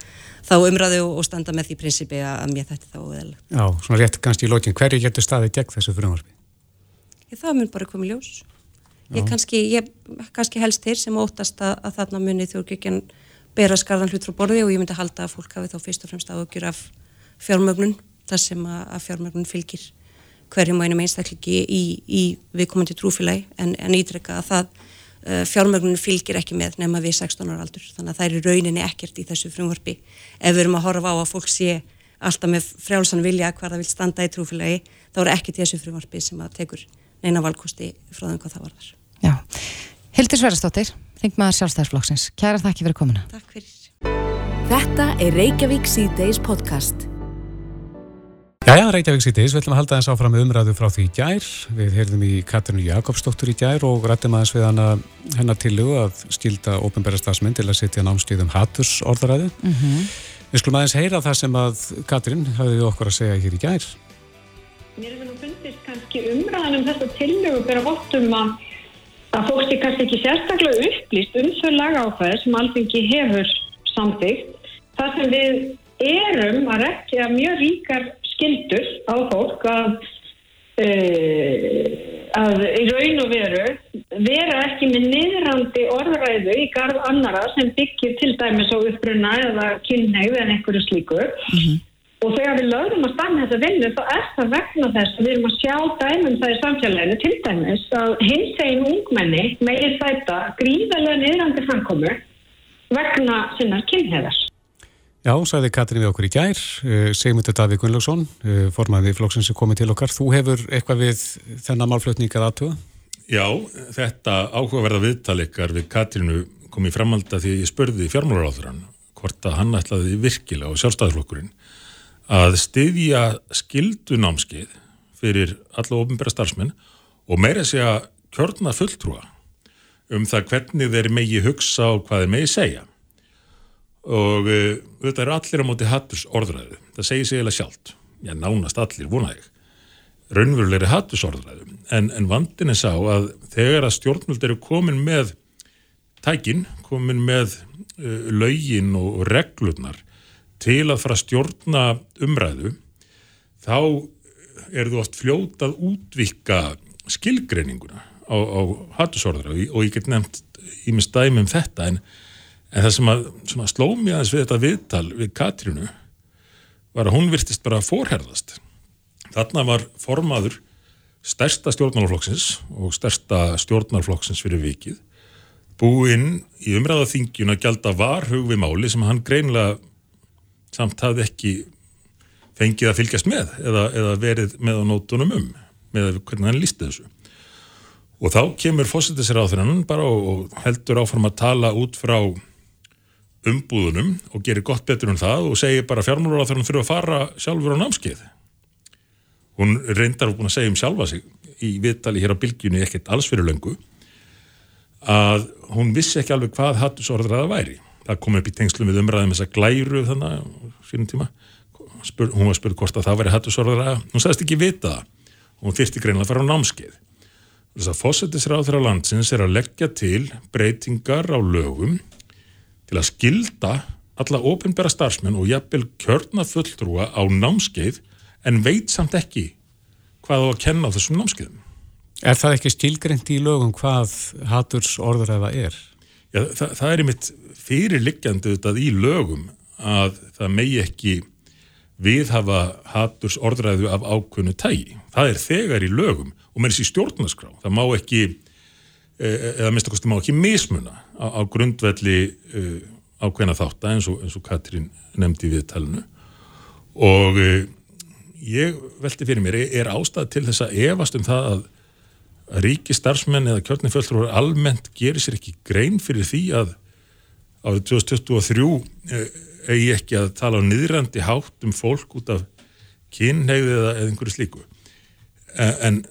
þá umræðu og, standa með því prinsipi að, mér þetta þá óðarlegt. Já, svona rétt kannski í lokin, hverju getur staðið gegn þessu frumvarpi? Ég, það mun bara komið ljós. Ég kannski, ég kannski helst þeir sem óttast að, að þarna muni þjóðkirkjan bera skarðan hlut frá borði og ég myndi halda að fólk hafi þá fyrst og fremst áhugjur af fjármögnun, þar sem að, að fjármögnun fylgir hverjum og einum einstaklingi í, í viðkomandi trúfélagi en, en ítreka að það uh, fjármögnun fylgir ekki með nema við 16 ára aldur þannig að það er rauninni ekkert í þessu frumvarpi ef við erum að horfa á að fólk sé alltaf með frjálsan vilja hvað það vil standa í trúfélagi þá er í þessu frumvarpi sem að tekur neina valkosti frá þeim hvað það varðar. Já. Hildur Sverastóttir, þingmaður sjálfstæðisflokksins. Kæra þakki fyrir komuna. Takk fyrir. Þetta er Reykjavík C-Days podcast. Jæja, Reykjavík síðdeis, við ætlum að halda þess áfram með umræðu frá því í gær. Við heyrðum í Katrinu Jakobsdóttur í gær og rættum aðeins við hana hennar tillugu að skilda ópenbæra stafsmenn til að setja námskeiðum haturs orðaræðu. Við skulum aðeins heyra það sem að Katrin hafði við okkur að segja hér í gær. mér hefur nú fundist kannski umræðan um þetta tillögu bera vottum að, að fólk er kannski ekki sérstaklega upplýst um þau lagáfæði sem alþengi hefur samþygt. Það sem við erum að rekja mjög ríkar skildur á fólk að uh, að í raun og veru vera ekki með niðrandi orðræðu í garð annara sem byggir til dæmis á uppbrunna eða kynneið en einhverju slíku mm -hmm. og þegar við lögum að stanna þessa vinnu þá er það vegna þess að við erum að sjá dæmum það í samfélaginu til dæmis að hins egin ungmenni meir þetta gríðarlega niðrandi framkomu vegna sinnar kynneðar Já, sæði Katrin við okkur í gær, eh, segmyndu Davík Gunnlaugsson, eh, formaði flóksins sem komið til okkar. Þú hefur eitthvað við þennan málflutningar aðtuga? Já, þetta áhugaverða viðtalikar við Katrinu kom í framalda því ég spörði fjármálaráðurann hvort að hann ætlaði virkilega og sjálfstæðarflokkurinn að styðja skildunámskeið fyrir alla ofinbæra starfsmenn og meira segja kjörna fulltrúa um það hvernig þeir megi hugsa og hvað þeir megi segja og uh, þetta eru allir á móti hatturs orðræðu, það segir sig eða sjálft. Já nánast allir, vonaði raunverulegri hatturs orðræðu. En, en vandin er sá að þegar að stjórnvöld eru komin með tækin, komin með uh, lögin og, og reglurnar til að fara að stjórna umræðu þá er þú oft fljótað útvika skilgreininguna á, á hattusorðra og ég get nefnt í mig stæmi um þetta en en það sem að sló mér aðeins við þetta viðtal við Katrínu var að hún virtist bara að forherðast. Þarna var formaður stærsta stjórnarflokksins og stærsta stjórnarflokksins fyrir vikið búinn í umræðaþingjun að gælda varhug við máli sem hann greinlega samt hafði ekki fengið að fylgjast með eða, eða verið með á nótunum um með hvernig hann lísti þessu. Og þá kemur fósittisir á þennan bara og heldur áfram að tala út frá umbúðunum og gerir gott betur en það og segir bara fjármálur á þannig fyrir að fara sjálfur á námskeið. Hún reyndar að segja um sjálfa sig í viðtali hér á bylgjunni ekkert alls fyrir löngu að hún vissi ekki alveg hvað hattusorðraða væri. Það kom upp í tengslu með umræðum þess að glæru þannig sínum tíma. Spur, hún var spurð hvort að það væri hattusorðraða. Hún sagðist ekki vita það. Hún þyrsti greinlega að fara á námskeið. Þess að fósettisráð þeirra landsins er að leggja til breytingar á lögum til að skilda alla ofinbæra starfsmenn og jafnvel kjörna fulltrúa á námskeið en veit samt ekki hvað á að kenna á þessum námskeiðum. Er það ekki stilgreynd í lögum hvað haturs orðræða er? Já, það, það er einmitt fyrirliggjandi auðvitað í lögum að það megi ekki viðhafa haturs orðræðu af ákvönu tægi. Það er þegar í lögum og með þessi stjórnaskrá. Það má ekki eða minnst okkur má ekki mismuna á, á grundvelli uh, ákveðna þátt eins eins og Katrín nefndi við talinu og uh, ég veldi fyrir mér er ástæð til þess að evast um það að, að ríki starfsmenn eða kjörniföldrúar almennt gerir sér ekki grein fyrir því að árið 2023 uh, eigi ekki að tala á niðrandi hátt um fólk út af kynneið eða, eða einhverju slíku. En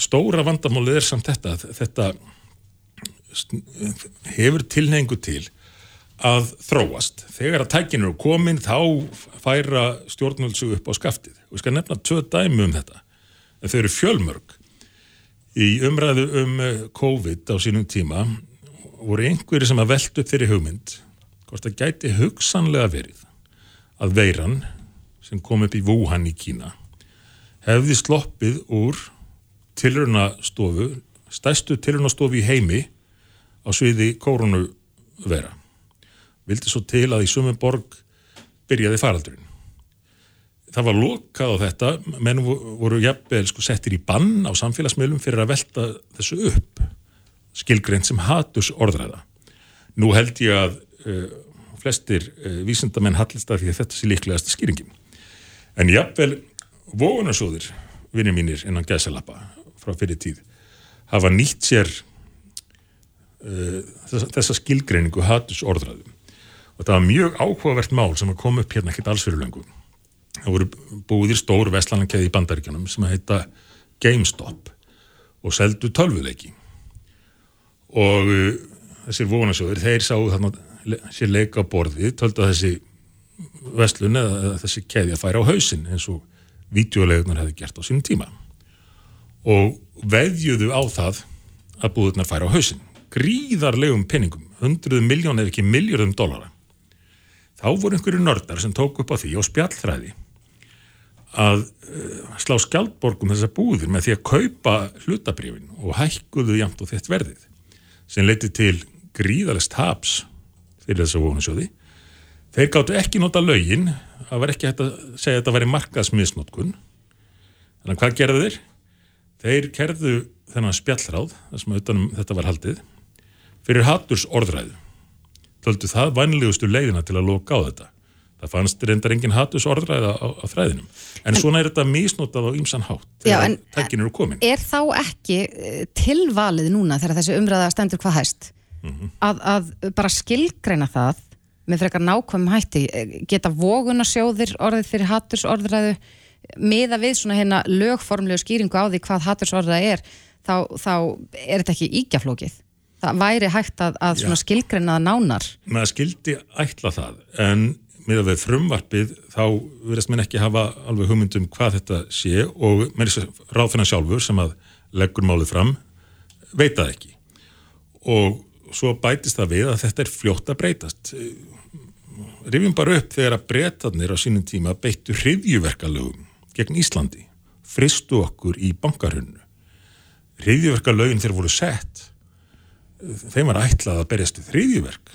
stóra vandamálið er samt þetta þetta hefur tilhengu til að þróast. Þegar að tækinu eru komin þá færa stjórnvöldsu upp á skaftið. Ég skal nefna tvö dæmi um þetta. En þau eru fjölmörg. Í umræðu um eh, COVID á sínum tíma voru einhverju sem að veldu upp þeirri hugmynd hvort það gæti hugsanlega verið að veiran sem kom upp í Wuhan í Kína hefði sloppið úr tilrunastofu, stæstu tilrunastofu í heimi á sviði kórunu vera. Vildi svo til að í sumum borg byrjaði faraldurinn. Það var lokað á þetta, menn voru jafnvel sko settir í bann á samfélagsmiðlum fyrir að velta þessu upp, skilgreint sem haturs orðræða. Nú held ég að uh, flestir uh, vísendamenn hallist af því að þetta sé líklegast skýringin. En jafnvel vogunarsóðir, vinni mínir innan gæsalappa frá fyrir tíð, hafa nýtt sér uh, þessa, þessa skilgreiningu hatus orðræðum og það var mjög áhugavert mál sem að koma upp hérna ekkert alls fyrir löngu. Það voru búðir stór vestlanarkeði í bandaríkjanum sem að heita GameStop og seldu tölvuleiki. Og uh, þessir vonasjóður, þeir sáu þarna sér leika borði, töldu að þessi vestlun eða þessi keði að færa á hausin eins og vídeolegunar hefði gert á sínum tíma. Og veðjuðu á það að búðurnar færa á hausin gríðarlegum penningum, hundruð miljón ef ekki miljörðum dólara þá voru einhverju nördar sem tók upp á því og spjallþræði að uh, slá skjaldborgum þessar búðir með því að kaupa hlutabrifin og hækkuðu jamt og þett verðið sem leiti til gríðalest haps fyrir þessa vonusjóði þeir gáttu ekki nota lögin það var ekki hægt að segja að þetta væri markaðsmiðsnotkun þannig að hvað gerðu þeir? Þeir kerðu þennan spjallráð þar sem utanum þetta var haldið fyrir haturs orðræðu töldu það vanilegustu leiðina til að loka á þetta. Það fannst reyndar engin haturs orðræða á, á þræðinum. En, en svona er þetta misnotað á ýmsan hátt eru komin. Er þá ekki eh, tilvalið núna þegar þessi umræða stendur hvað hæst mm -hmm. að, að bara skilgreina það með frekar nákvæmum hætti? Eh, geta vogunarsjóðir orðið fyrir haturs orðræðu miða við svona hérna lögformlegu skýringu á því hvað haturs orðræða er þá, þá er þetta ekki ígjaflókið það væri hægt að, að skilgreina nánar. Maður skildi ætla það en með að við frumvarpið þá verðast mér ekki hafa alveg hugmyndum hvað þetta sé og þess að ráðfinna sjálfur sem að leggur málið fram veit það ekki. Og svo bætist það við að þetta er fljótt að breytast. Rifjum bara upp þegar að breytanir á sínum tíma beittu hriðjuverkalögum gegn Íslandi fristu okkur í bankarhunnu hriðjuverkalögin þeir voru sett þeim var ætlað að berjast við hriðjuverk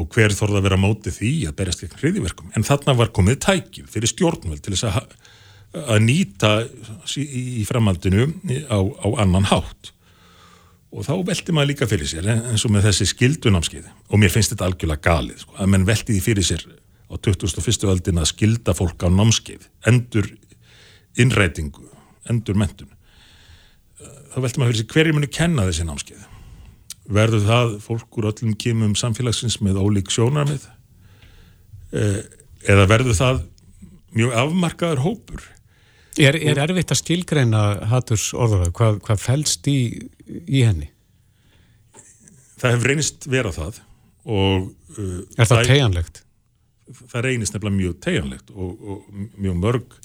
og hver þorða að vera mótið því að berjast gegn hriðjuverkum en þarna var komið tækið fyrir stjórnvöld til þess að, að nýta í framhaldinu á, á annan hátt. Og þá veldi maður líka fyrir sér eins og með þessi skildunámskeið. Og mér finnst þetta algjörlega galið sko, að menn veldi því fyrir sér á 2001. öldin að skilda fólk á námskeið endur innrætingu, endur mentun þá veldi maður fyrir sér hverjum muni kenna þessi námskeið verður það fólk úr öllum kemum samfélagsins með ólík sjónarmið eh, eða verður það mjög afmarkaður hópur Er, er erfitt að skilgreina haturs orðurað, hvað, hvað fælst í, í henni? Það hefur reynist vera það og uh, Er það, það tegjanlegt? Það reynist nefnilega mjög tegjanlegt og, og mjög mörg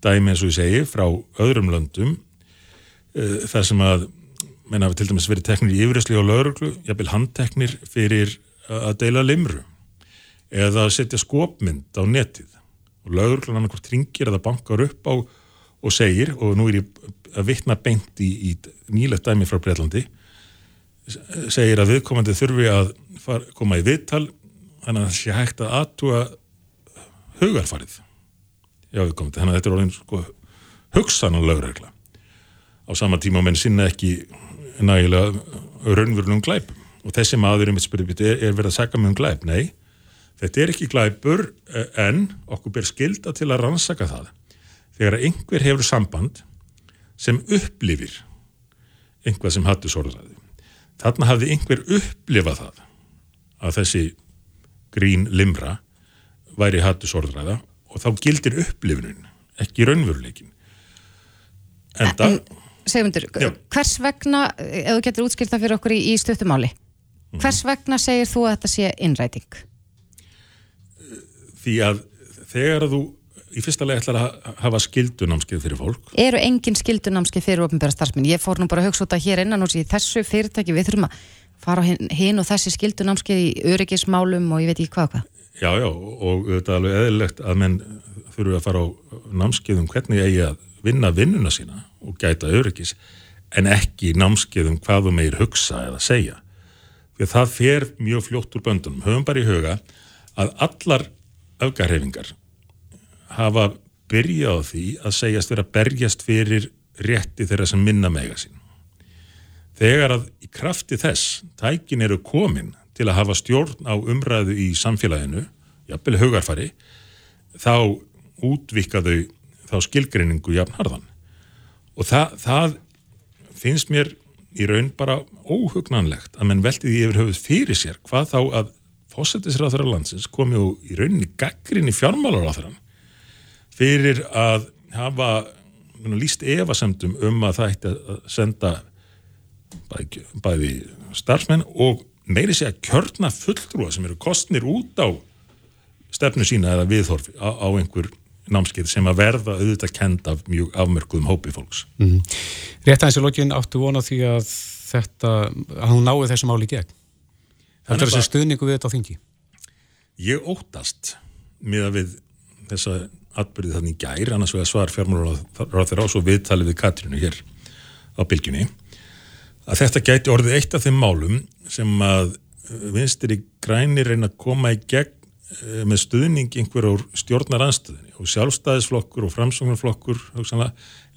dæmi eins og ég segi frá öðrum löndum uh, þar sem að menn hafi til dæmis verið teknir í yfirresli og lauruglu, jafnvel handteknir fyrir að deila limru eða að setja skopmynd á netið. Og lauruglan annarkvært ringir eða bankar upp á og segir, og nú er ég að vittna beint í, í nýlegt dæmi frá Breitlandi segir að viðkomandi þurfi að far, koma í viðtal þannig að það sé hægt að aðtúa hugarfarið já viðkomandi, þannig að þetta er orðin sko, hugsan á laurugla á sama tíma menn sinna ekki nægilega raunverulegum glæpum. Og þessi maður um er, er verið að sagja með um glæp, nei þetta er ekki glæpur eh, en okkur ber skilda til að rannsaka það. Þegar einhver hefur samband sem upplifir einhvað sem hattu sorðræði þarna hafði einhver upplifað það að þessi grín limra væri hattu sorðræða og þá gildir upplifinun ekki raunveruleikin en það Sigmundur, hvers vegna, ef þú getur útskýrt það fyrir okkur í, í stuttumáli, mhm. hvers vegna segir þú að þetta sé innræting? Því að þegar þú í fyrsta lega ætlar að hafa skildunámskeið fyrir fólk. Eru engin skildunámskeið fyrir ofnbæra starfsmenn? Ég fór nú bara að hugsa út að hér innan og þessu fyrirtæki við þurfum að fara hinn, og þessi skildunámskeið í öryggismálum og ég veit ekki hvað hvað. Já, já, og þetta er alveg eðlilegt að menn þurfu að fara á námskeiðum hvernig eigi að vinna vinnuna sína og gæta öryggis en ekki námskeið um hvað þú meir hugsa eða segja. Því að það fer mjög fljótt úr böndunum. Höfum bara í huga að allar öfgarhefingar hafa byrjað á því að segjast vera berjast fyrir rétti þeirra sem minna mega sín. Þegar að í krafti þess tækin eru komin til að hafa stjórn á umræðu í samfélaginu, jafnvel hugarfari, þá útvika þau þá skilgreiningu jafn harðan og það, það finnst mér í raun bara óhugnanlegt að menn velti því yfir höfuð fyrir sér hvað þá að fósættisræður á landsins komi og í rauninni gaggrinni fjármálaráþurann fyrir að hafa líst evasemdum um að það ætti að senda bæði, bæði starfsmenn og meiri segja kjörna fulltrúa sem eru kostnir út á stefnu sína eða viðhorfi á, á einhver námskeið sem að verða auðvitað kend af mjög afmörkuðum hópi fólks. Mm. Rétt aðeins í lokin áttu vona því að þetta, að hún náði þessu máli í gegn. Þetta er þessi stuðningu við þetta á þingi. Ég óttast miða við þessa atbyrðið þannig gær, annars vegar svar fjármálaráð þeirra og viðtalið við Katrínu hér á bylginni, að þetta gæti orðið eitt af þeim málum sem að vinstir í græni reyna að koma í gegn með stuðning einhver á stjórnaranstöðinni og sjálfstæðisflokkur og framsóknarflokkur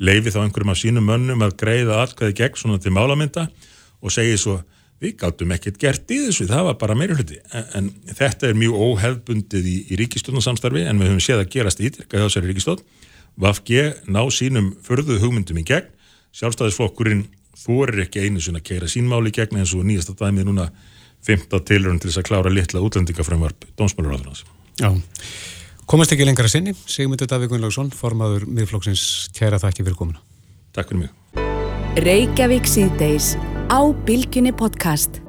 leifi þá einhverjum af sínum mönnum að greiða allkvæði gegn svona til málamynda og segi svo við gáttum ekkert gert í þessu, það var bara meiri hluti en, en þetta er mjög óhefbundið í, í ríkistjórnarsamstarfi en við höfum séð að gerast ítrykka hjá þessari ríkistjórn Vafge ná sínum förðu hugmyndum í gegn. Sjálfstæðisflokkurinn þorir ekki einu svona að keira sínmáli gegn eins og nýjasta dæmið núna fymta tilrönd til þess að klára litla útlendingafrömmvarp dómsmálaráðunars. Já, komast ekki lengra sinni, Sigmundur Davík Gunnlaugsson, formaður miðflokksins, kæra þakki fyrir komuna. Takk fyrir mig. Reykjavík síðdeis á Bilginni podcast.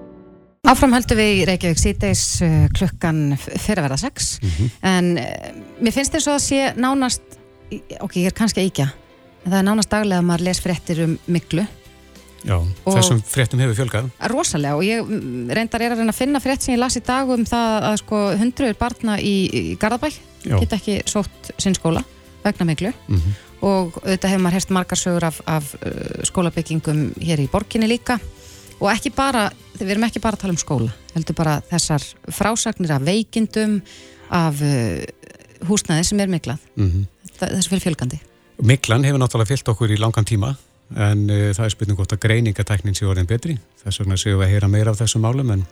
Áframhöldu við í Reykjavík síðdeis uh, klukkan fyrir að verða sex, mm -hmm. en uh, mér finnst þess að sé nánast, ok, ég er kannski ekki, en það er nánast daglega að maður les fréttir um miklu Já, þessum fréttum hefur fjölgað. Rosalega og ég mm, reyndar er að reyna að finna frétt sem ég las í dag um það að sko hundruður barna í, í Garðabæ geta ekki sótt sinn skóla vegna miklu mm -hmm. og auðvitað hefur maður hérst margar sögur af, af uh, skólabyggingum hér í borginni líka og ekki bara, við erum ekki bara að tala um skóla, heldur bara þessar frásagnir af veikindum, af uh, húsnæði sem er miklað. Mm -hmm. Þessu fyrir fjölgandi. Miklan hefur náttúrulega fyllt okkur í langan tíma en uh, það er spurning hvort að greiningatæknin sé orðin betri, þess vegna séum við að heyra meira af þessum málum en,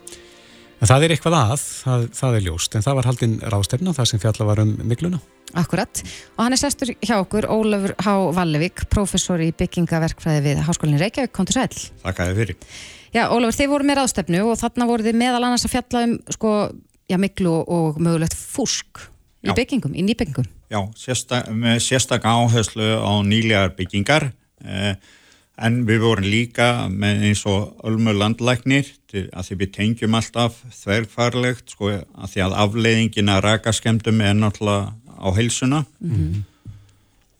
en það er eitthvað að, það, það er ljóst en það var haldinn rástefna, það sem fjalla var um mikluna. Akkurat og hann er sestur hjá okkur, Ólafur H. Vallevík professor í byggingaverkfræði við Háskólinni Reykjavík, kontur sæl. Takk að þið fyrir. Já, Ólafur, þið voru með rástefnu og þarna voru þið meðal annars að fjalla um sko, já, miklu og mögulegt fúsk í byggingum, í nýbyggingum. Já, sérstak, með sérstak áherslu á nýlegar byggingar en við vorum líka með eins og ölmu landlæknir að því við tengjum alltaf þverfarlegt sko að því að afleiðingin að rakaskemdum er náttúrulega á heilsuna mm -hmm.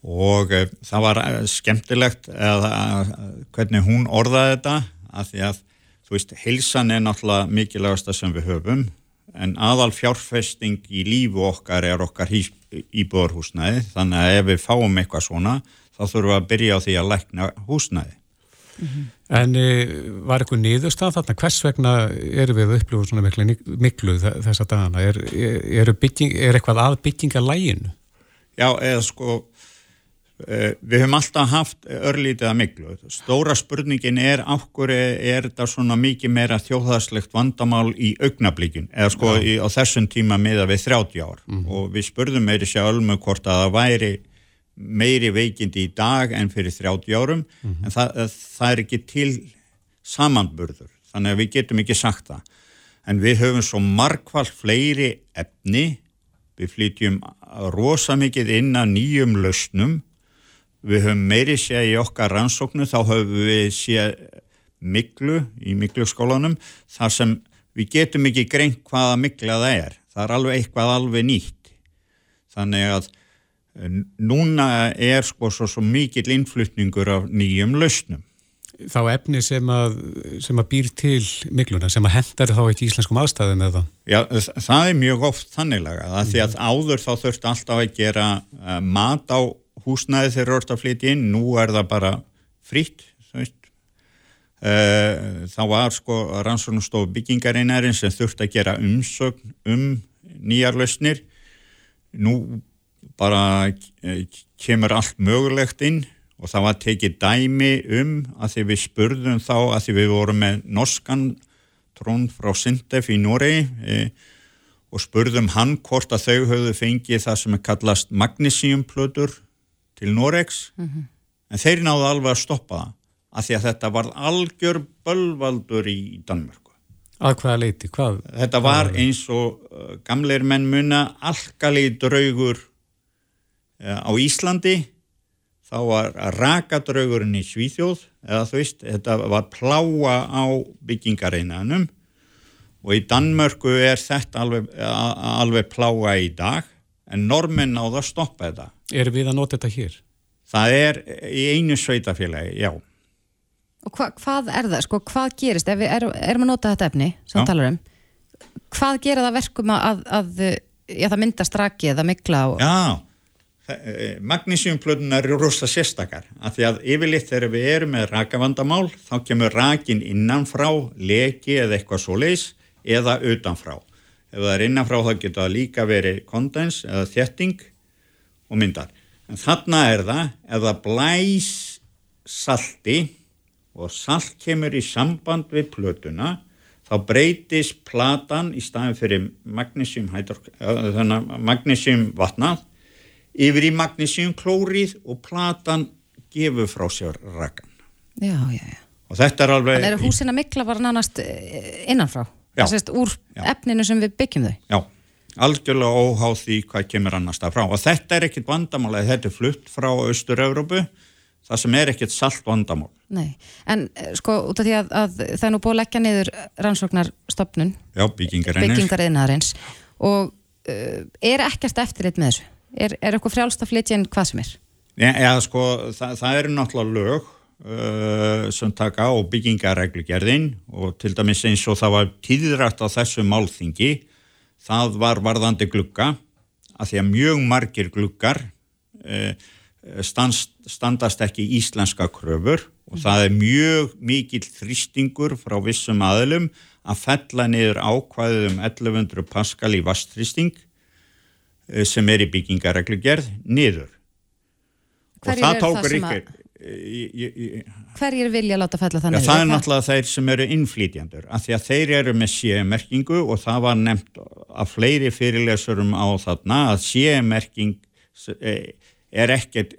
og e, það var eh, skemmtilegt að, að, hvernig hún orðaði þetta að því að þú veist heilsan er náttúrulega mikilvægasta sem við höfum en aðal fjárfesting í lífu okkar er okkar íbúðarhúsnaði þannig að ef við fáum eitthvað svona þá þurfum við að byrja á því að lækna húsnæði. Mm -hmm. En e, var eitthvað niðurstað þarna? Hvers vegna eru við að upplifa svona miklu, miklu þessa dagana? Er, er, bygging, er eitthvað að bygginga læginu? Já, eða sko e, við höfum alltaf haft örlítið að miklu. Stóra spurningin er ákveður er þetta svona mikið meira þjóðhagslegt vandamál í augnablíkin eða sko í, á þessum tíma miða við 30 ár mm -hmm. og við spurðum meiri sér ölmu hvort að það væri meiri veikindi í dag en fyrir 30 árum mm -hmm. en það, það er ekki til samanburður þannig að við getum ekki sagt það en við höfum svo markvall fleiri efni við flytjum rosa mikið inn að nýjum lausnum við höfum meiri séð í okkar rannsóknu þá höfum við séð miklu í miklu skólanum þar sem við getum ekki greint hvaða mikla það er það er alveg eitthvað alveg nýtt þannig að núna er sko svo, svo mikill innflutningur af nýjum lausnum. Þá efni sem að, sem að býr til mikluna, sem að hendar þá eitt í íslenskum aðstæðum eða? Já, það er mjög oft þanniglega, það því að áður þá þurft alltaf að gera uh, mat á húsnæði þegar orðið að flytja inn, nú er það bara fritt, þú veist. Uh, þá var sko rannsóknustof byggingarinnarinn sem þurft að gera umsögn um nýjar lausnir, nú bara eh, kemur allt mögulegt inn og það var tekið dæmi um að því við spurðum þá að því við vorum með norskan trón frá Sindef í Noregi e, og spurðum hann hvort að þau höfðu fengið það sem er kallast magnísíumplötur til Noregs mm -hmm. en þeir náðu alveg að stoppa það að því að þetta var algjör bölvaldur í Danmörku. Að hvaða leiti? Hvað? Þetta var eins og uh, gamleir menn munna alkalegi draugur Eh, á Íslandi þá var rakadraugurinn í Svíþjóð eða þú veist, þetta var pláa á byggingareinanum og í Danmörku er þetta alveg, alveg pláa í dag en normin náða að stoppa þetta. Er við að nota þetta hér? Það er í einu sveitafélagi, já. Og hva, hvað er það, sko, hvað gerist ef við erum, erum að nota þetta efni sem talar um, hvað gera það verkum að, að já, það myndast raki eða mikla og... Já, eh, magnísjumplötunar eru rosa sérstakar af því að yfirleitt þegar við erum með rakavandamál þá kemur rakin innanfrá leki eða eitthvað svo leis eða utanfrá. Ef það er innanfrá þá getur það líka verið kondens eða þjetting og myndar. En þarna er það ef það blæs salti og salt kemur í samband við plötuna þá breytist platan í staðin fyrir magnísjum magnísjum vatnað yfir í magnísjum klórið og platan gefur frá sér rakan já, já, já. og þetta er alveg Þannig er húsina mikla var nánast eh, innanfrá. Það sést úr já. efninu sem við byggjum þau. Já, algjörlega óháð því hvað kemur annars það frá. Og þetta er ekkit vandamála þetta er flutt frá Östur-Európu það sem er ekkert salt vandamál. Nei, en eh, sko út af því að, að það er nú búið að leggja niður rannsóknarstopnun byggingariðnaðarins. Og uh, er ekkert eftirrit með þessu? Er, er eitthvað frjálst að flytja inn hvað sem er? Já, ja, sko, það, það eru náttúrulega lög uh, sem taka á byggingareglugerðin og til dæmis eins og það var tíðrætt á þessu málþingi það var varðandi glugga að því að mjög margir gluggar uh, standst, standast ekki íslenska kröfur og það er mjög mikill þrýstingur frá vissum aðlum að fella niður ákvæðum 1100 paskal í vastþrýsting sem er í byggingareglugerð niður Hverjir og það tókur ykkur Hverjir vilja láta fella það niður? Ja, það er náttúrulega þeir sem eru innflýtjandur af því að þeir eru með sémerkingu og það var nefnt af fleiri fyrirlesurum á þarna að sémerking eh, er ekkert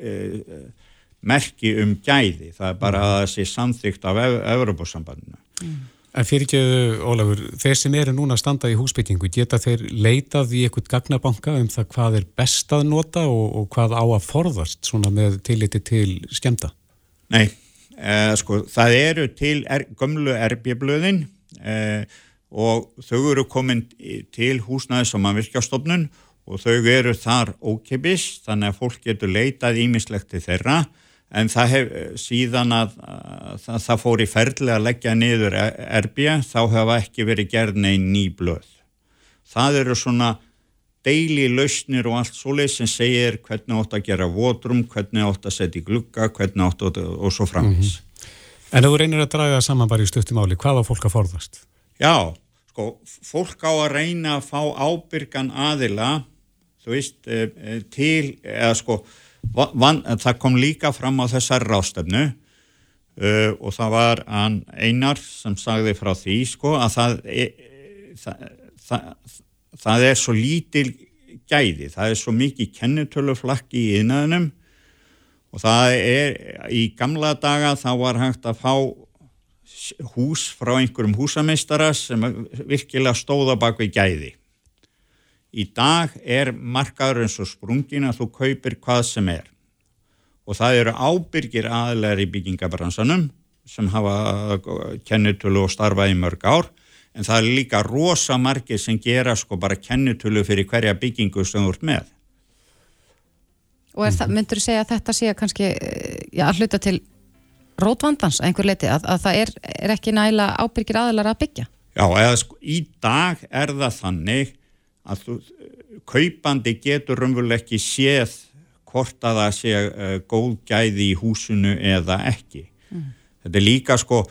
merki um gæði, það er bara að það sé samþygt af Evropasambandinu. Mm. En fyrir ekki, Ólafur, þeir sem eru núna að standa í húsbyggingu, geta þeir leitað í eitthvað gagnabanka um það hvað er best að nota og, og hvað á að forðast svona með tilliti til skemta? Nei, eh, sko, það eru til er, gömlu erbjöblöðin eh, og þau eru komin til húsnaðis og mannvirkjastofnun og þau eru þar ókipis þannig að fólk getur leitað ímislegt til þeirra en það hef síðan að, að, að það fór í ferli að leggja niður erbja þá hefa ekki verið gerð neinn ný blöð. Það eru svona deili lausnir og allt svoleið sem segir hvernig átt að gera votrum, hvernig átt að setja í glugga, hvernig átt að og svo framins. Mm -hmm. En þú reynir að draga saman bara í stuttumáli, hvað á fólk að forðast? Já, sko, fólk á að reyna að fá ábyrgan aðila þú veist, eh, eh, til, eða sko, van, það kom líka fram á þessar rástefnu uh, og það var einar sem sagði frá því, sko, að það, e, það, það, það er svo lítil gæði, það er svo mikið kennutöluflakki í innæðinum og það er, í gamla daga þá var hægt að fá hús frá einhverjum húsameistara sem virkilega stóða bak við gæði Í dag er markaður eins og sprungin að þú kaupir hvað sem er og það eru ábyrgir aðlegar í byggingabransanum sem hafa kennutölu og starfa í mörg ár en það er líka rosa margir sem gera sko bara kennutölu fyrir hverja byggingu sem þú ert með. Og það, myndur þú segja að þetta sé kannski já, að hluta til rótvandans að einhver leiti að, að það er, er ekki næla ábyrgir aðlar að byggja? Já, eða sko í dag er það þannig að þú, kaupandi getur raunveruleg ekki séð hvort að það sé uh, góð gæði í húsinu eða ekki. Mm. Þetta er líka sko,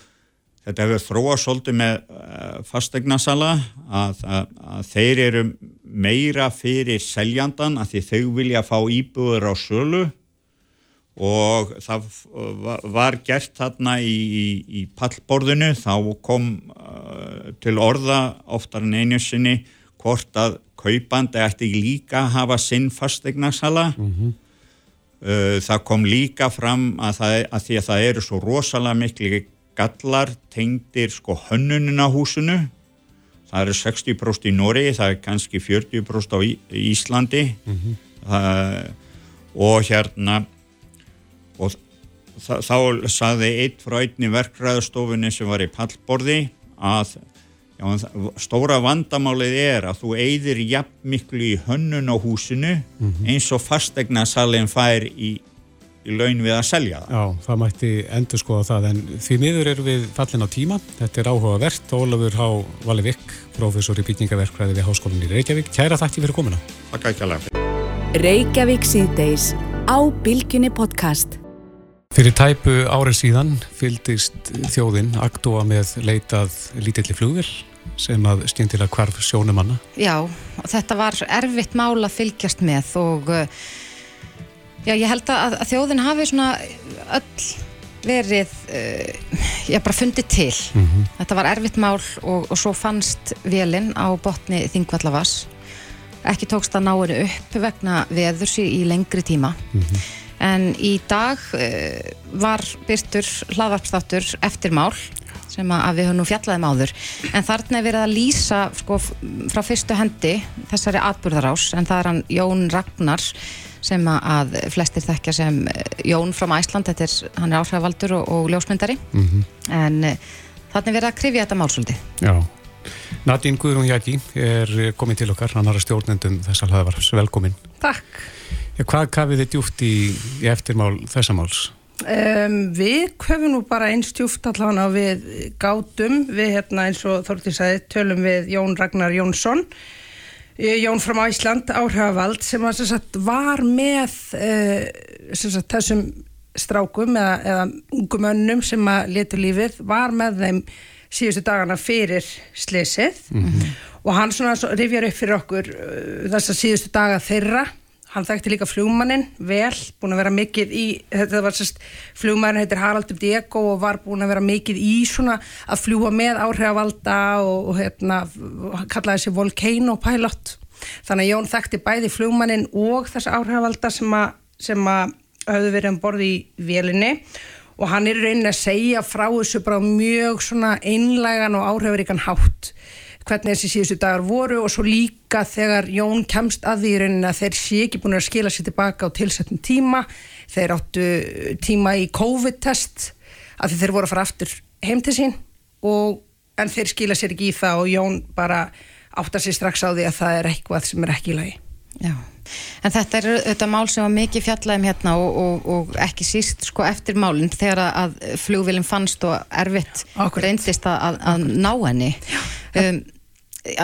þetta hefur þróa svolítið með uh, fastegnasala að, að, að þeir eru meira fyrir seljandan að því þau vilja fá íbúður á sölu og það var gert þarna í, í, í pallborðinu, þá kom uh, til orða oftar en einu sinni hvort að kaupandi ætti líka að hafa sinn fastegnarsala mm -hmm. það kom líka fram að, það, að því að það eru svo rosalega miklu gallar tengdir sko hönnunin á húsinu það eru 60% í Nóri það er kannski 40% á Íslandi mm -hmm. það, og hérna og það, þá saði eitt frá einni verkræðustofunni sem var í pallborði að Já, stóra vandamálið er að þú eyðir jafn miklu í hönnun á húsinu eins og fastegna salin fær í, í laun við að selja það. Já, það mætti endur skoða það en því miður erum við fallin á tíma þetta er áhugavert, Ólafur H. Valivik professor í byggingaverkfræði við Háskólinni í Reykjavík, kæra þakki fyrir komuna Takk ekki alveg. Reykjavík síðdeis á Bilginni podcast. Fyrir tæpu árið síðan fylgdist þjóðin aktúa með leitað lítilli flugvel sem að stjændilega hvarf sjónumanna Já, og þetta var erfitt mál að fylgjast með og uh, já, ég held að, að þjóðin hafi svona öll verið uh, já, bara fundið til. Þetta var erfitt mál og, og svo fannst velin á botni Þingvallavass ekki tókst að ná henni upp vegna veðurs í, lengri tíma. En í dag uh, var byrtur hlaðvarpstáttur eftir mál sem að við höfum nú fjallaðum áður. En þarna er verið að lýsa sko, frá fyrstu hendi þessari atburðarás en það er hann Jón Ragnar sem að- flestir þekkja sem eh, Jón frá Æsland þetta er, hann er áhrifavaldur og, og ljósmyndari. En uh, þarna er verið að krifja þetta málsvöldi Já. Nadín Guðrún Jaki er komin til okkar. Hann har að stjórnendum þessa hlaðvarps, velkomin. Takk. Hvað kafið þið djúft í, í eftirmál þessa máls? Um, við höfum nú bara eins djúft allavega við gátum, við hérna eins og Þorti sagði, tölum við Jón Ragnar Jónsson, eh, Jón frá Ísland, áhrifavald, sem að, sem sagt, var með uh, sagt, þessum strákum eða, eða ungum önnum sem að letu lífið, var með þeim síðustu dagana fyrir slesið og hann svona svo rifjar upp fyrir okkur uh, þessa síðustu daga þeirra hann þekkti líka flugmannin vel, búin að vera mikið í, þetta var sérst flugmannin heitir Haraldur Diego og var búin að vera mikið í svona að fljúa með áhrifavalda og, og hérna kallaði þessi Volcano Pilot. Þannig að Jón þekkti bæði flugmannin og þessa áhrifavalda sem að sem að höfðu verið um borði í vélinni. Og hann er í rauninni að segja frá þessu bara mjög svona einlægan og áhrifaríkan hátt hvernig þessi síðustu dagar voru og svo líka þegar Jón kemst að því í rauninni að þeir sé ekki búin að skila sér tilbaka á tilsettum tíma. Þeir áttu tíma í COVID-test að þeir voru að fara aftur heim til sín og en þeir skila sér ekki í það og Jón bara áttar sér strax á því að það er eitthvað sem er ekki í lagi. Já, en þetta er þetta mál sem var mikið fjallaðum hérna og, og, og ekki síst sko eftir málinn þegar að flugvillin fannst og erfitt Akkúrat. reyndist að, að, ná henni um,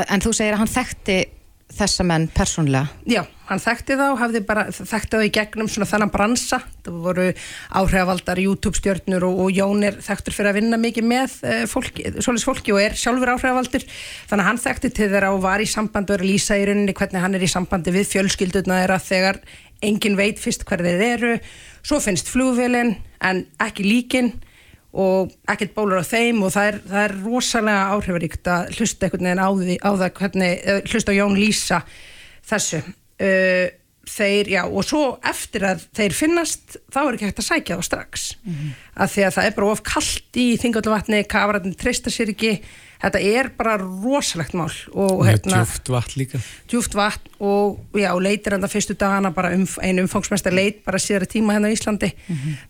en þú segir að hann þekkti þessa menn persónlega Já, hann þekkti þá, bara þekkti þá í gegnum svona þennan bransa. Það voru áhrifavaldar, YouTube stjörnur og, og Jón er þekktur fyrir að vinna mikið með uh, fólki, svoleiðis fólki og er sjálfur áhrifavaldur, þannig að hann þekkti til þeirra og var í sambandi og er að lýsa í rauninni hvernig hann er í sambandi við fjölskylduna þeirra þegar engin veit fyrst hver þeir eru. Svo finnst flugvélin en ekki líkin og ekkert bólur á þeim og það er, það er rosalega áhrifaríkt að hlusta einhvern veginn á, því, á það hvernig, hlusta á Jón lýsa þessu. Uh, þeir, já, og svo eftir að þeir finnast, þá er ekki hægt að sækja þá strax. Mm að því að það er bara of kallt í þingölluvatni, kafaratni treysta sér ekki, þetta er bara rosalegt mál og hérna djúft vatn líka. Djúft vatn og já, leitir enda fyrstu dagana bara um, einu umfangsmesta leit bara síðara tíma hérna á Íslandi.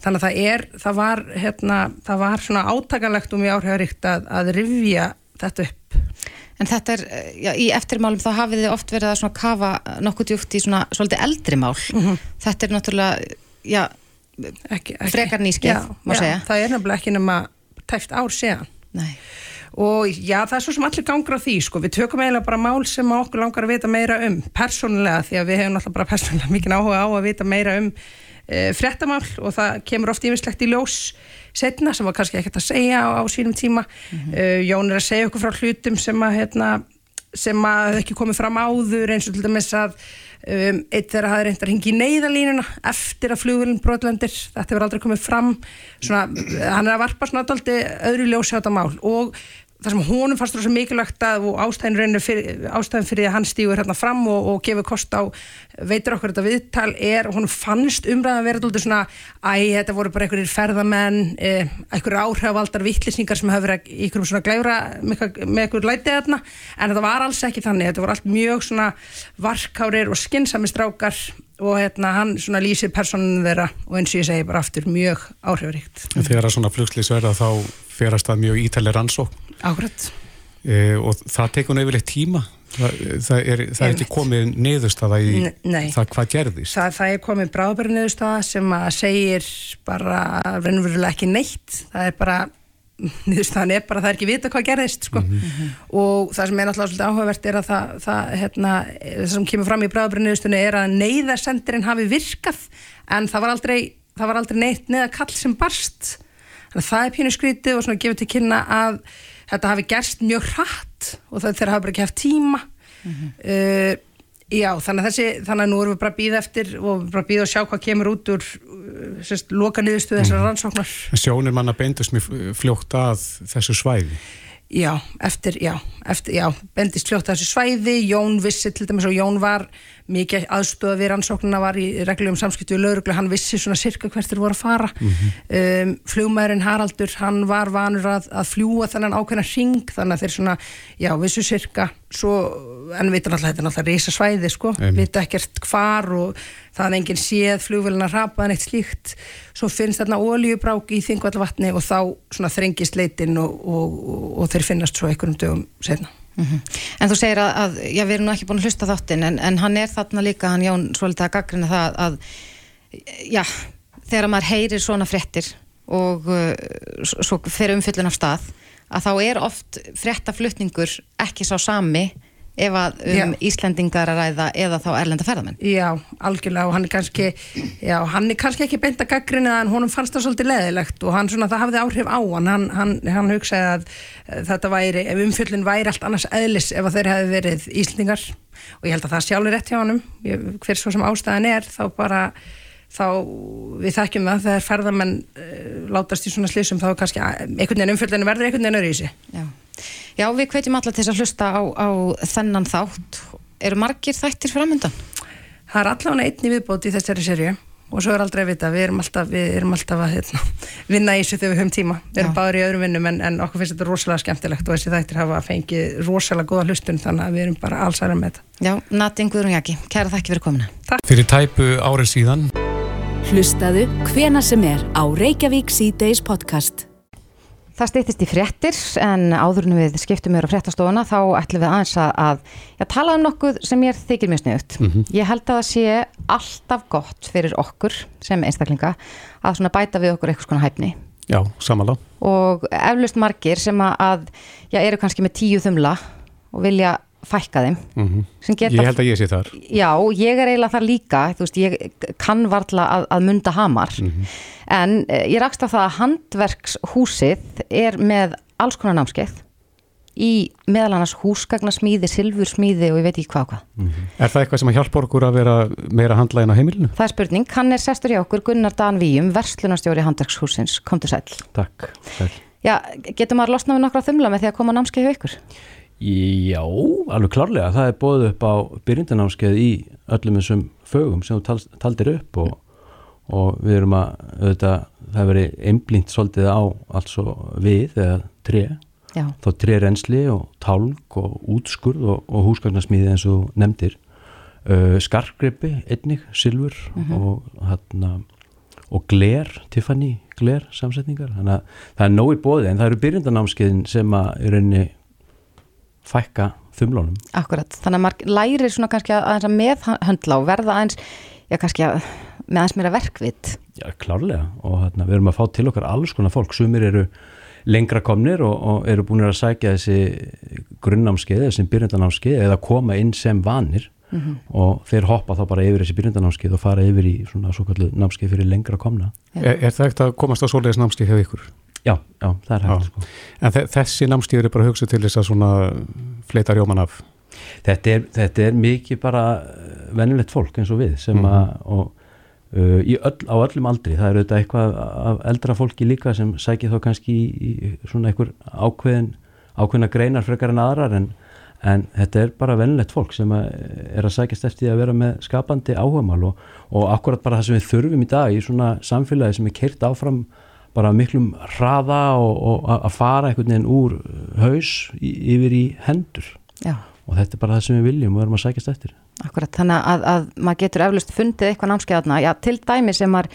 Þannig að það er, það var hérna, það var svona átakalegt og mjög áhrifaríkt að, að rifja þetta upp. En þetta er, já, í eftirmálum þá hafið þið oft verið að svona kafa nokkuð djúpt í svona svolítið eldri mál. Þetta er náttúrulega, já ekki, ekki. Frekar nýskeið, Já, má já, segja. það er nefnilega ekki nema tæft ár síðan. Nei. Og já, það er svo sem allir gangur á því sko. við tökum eiginlega bara mál sem okkur langar að vita meira um, persónulega því að við hefum alltaf bara persónulega [laughs] mikið áhuga á að vita meira um e, fréttamál og það kemur oft ímislegt í ljós setna sem var kannski ekkert að segja á, á sínum tíma mm Jón er að segja okkur frá hlutum sem að hérna, sem að ekki komið fram áður eins og til dæmis að um, eitt þeirra hafði reyndar hingi í neyðalínuna eftir að flugvölinn brotlendir. Þetta hefur aldrei komið fram. Svona, hann er að varpa svona daldi öðru ljósi á þetta mál. Og það sem honum fannst rosa mikilvægt að ástæðin fyrir, ástæðin fyrir að hann stígur hérna fram og, og gefur kost á veitur okkur þetta viðtal er og honum fannst umræðan að vera dálítið svona æ, þetta voru bara einhverjir ferðamenn eh, einhverjir áhrifavaldar vittlisningar sem hafa verið einhverjum svona glæfra með, með einhverjum lætið þarna. En þetta var alls ekki þannig, þetta voru allt mjög svona varkárir og skinnsami strákar og hérna hann svona lýsir personinu þeirra og eins og ég segi bara aftur mjög áhrifaríkt. En þegar að svona flugslis verða þá ferast það mjög ítaleg rannsók Akkurat. E, og það tekur nefnilegt tíma. Það, það er, það er ekki komið niðurstaða í nei. það hvað gerðist. Það, það er komið bráðbæri sem að segir bara raunverulega ekki neitt. Það er bara, niðurstaðan er bara að það er ekki vita hvað gerðist sko. og það sem er náttúrulega svolítið áhugavert er að það, það, hérna, það sem kemur fram í bráðbæri er að neyðarsendirinn hafi virkað en það var aldrei, það var aldrei neitt neða kall sem barst. Þannig að það er pínu skrítið og svona gefur til kynna að þetta hafi gerst mjög hratt og það þeirra hafa bara ekki haft tíma. Uh, já, þannig að þessi, þannig að nú erum við bara að býða eftir og bara að býða að sjá hvað kemur út úr uh, sérst, loka niðurstu þessar rannsóknar. sjónir manna beindust mjög fljótt að þessu svæði. Já, eftir, já, eftir, já, bendist fljótt að þessu svæði, Jón vissi til dæmis og Jón var mikið aðstöða við rannsóknina var í reglum samskiptu við lauruglu, hann vissi svona sirka hvert þeir voru að fara. um, flugmæðurinn Haraldur, hann var vanur að, að fljúa þennan ákveðna ring, þannig að þeir svona, já, vissu sirka, svo, en við náttúrulega, þetta er náttúrulega reysa svæði, sko, Einmitt. vita ekkert hvar og það er enginn séð flugvélina rapaðan eitt slíkt, svo finnst þarna olíubrák í þingvallavatni og þá svona þrengist leitin og, og, og, og þeir finnast svo einhverjum dögum setna. En þú segir að, að já, við erum nú ekki búin að hlusta þáttinn en, en hann er þarna líka, hann Jón svolítið að gaggrina það að já, þegar maður heyrir svona fréttir og uh, svo fer umfyllun af stað að þá er oft fréttaflutningur ekki sá sami ef að um Já. Íslendingar að ræða eða þá erlenda ferðamenn. Já, algjörlega og hann er kannski já, hann er kannski ekki beint að gaggrina en honum fannst það svolítið leðilegt og hann svona, það hafði áhrif á hann. Hann, hann, hann hugsaði að uh, þetta væri, ef umfjöllin væri allt annars eðlis ef að þeir hefði verið Íslendingar. Og ég held að það sjálfur rétt hjá ég, hver svo sem ástæðan er þá bara þá við þekkjum það þegar ferðamenn uh, látast í svona slísum þá kannski að- einhvern veginn umfjöllin verður einhvern veginn Já. við hvetjum alla til þess að hlusta á, á þennan þátt. Eru margir þættir framöndan? Það er allavega einn í viðbót í þessari serju og svo er aldrei að vita, við erum alltaf, við erum alltaf að hérna, [laughs] vinna í þessu þegar við höfum tíma við erum báður í öðrum vinnum en, en okkur finnst þetta rosalega skemmtilegt og þessi þættir hafa fengið rosalega góða hlustun þannig að við erum bara allsæra með þetta Já, Nati Guðrún Jaki, kæra þakki fyrir komuna. fyrir tæpu árið síðan Hlustaðu hvena sem er á Reykjavík C-Days podcast. Það stýttist í fréttir en áður en við skiptum mér á fréttastofuna þá ætlum við aðeins að, að já, tala um nokkuð sem mér þykir mjög sniðut. Ég held að það sé alltaf gott fyrir okkur sem einstaklinga að bæta við okkur eitthvað svona hæfni. Já, samanlá og eflaust margir sem að, að já, eru kannski með tíu þumla og vilja fækka þeim sem geta ég held að ég sé þar Já, ég er eiginlega þar líka, veist, ég kann varla að, að munda hamar, en eh, ég rakst á það að handverkshúsið er með alls konar námskeið í meðal annars húsgagnasmíði, silfursmíði og ég veit ekki hvað hvað. er það eitthvað sem að hjálpa okkur að vera meira handlægin á heimilinu? Það er spurning, hann er sestur hjá okkur Gunnar Dan Víum, verslunarstjóri handverkshúsins, komdu sæl. Takk. Takk. Já, getur maður losnað við nokkra þumla með því að koma námskeið hjá ykkur? Já, alveg klárlega. Það er bóðið upp á byrjundanámskeið í öllum þessum fögum sem þú tal, taldir upp og, og við erum að, auðvitað, það verið einblínt svolítið á allt svo við eða tre, Já, þá tre reynsli og tálk og útskurð og, og húsgagnasmíði eins og nefndir. Uh, skarkgripi, einnig, silfur og hérna og gler, Tiffany gler samsetningar, þannig að það er nóg í bóði en það eru byrjundanámskeiðin sem að í rauninni fækka þumlónum. akkurat. Þannig að maður lærir svona kannski að aðeins að meðhöndla og verða aðeins, já kannski að, með aðeins meira verkvit. Já, klárlega og hérna, við erum að fá til okkar alls konar fólk, sumir eru lengra komnir og, og eru búin að sækja þessi grunnnámskeið, þessi byrjundanámskeið eða koma inn sem vanir og þeir hoppa þá bara yfir þessi byrjundanámskeið og fara yfir í svona svo kallu námskeið fyrir lengra komna. Er, er það ekkert að komast á svoleiðis námstíð hjá ykkur? Já, já, það er hægt sko. En þe þessi námstíð eru bara hugsað til þess að svona fleita rjóman af. Þetta er, þetta er mikið bara venjulegt fólk eins og við sem að og, uh, öll, á öllum aldri. Það er auðvitað eitthvað af eldra fólki líka sem sækir þá kannski í, í svona einhver ákveðin ákveðina greinar frekar en aðrar en, en þetta er bara venjulegt fólk sem að, er að sækjast eftir að vera með skapandi áhugamál og, og akkurat bara það sem við þurfum í dag í svona samfélagi sem er keirt áfram bara miklum hraða og, og að- fara einhvern veginn úr haus í, yfir í hendur Já. og þetta er bara það sem við viljum og erum að sækjast eftir Akkurat, þannig að, að maður getur eflust fundið eitthvað námskeið þarna, já, til dæmi sem maður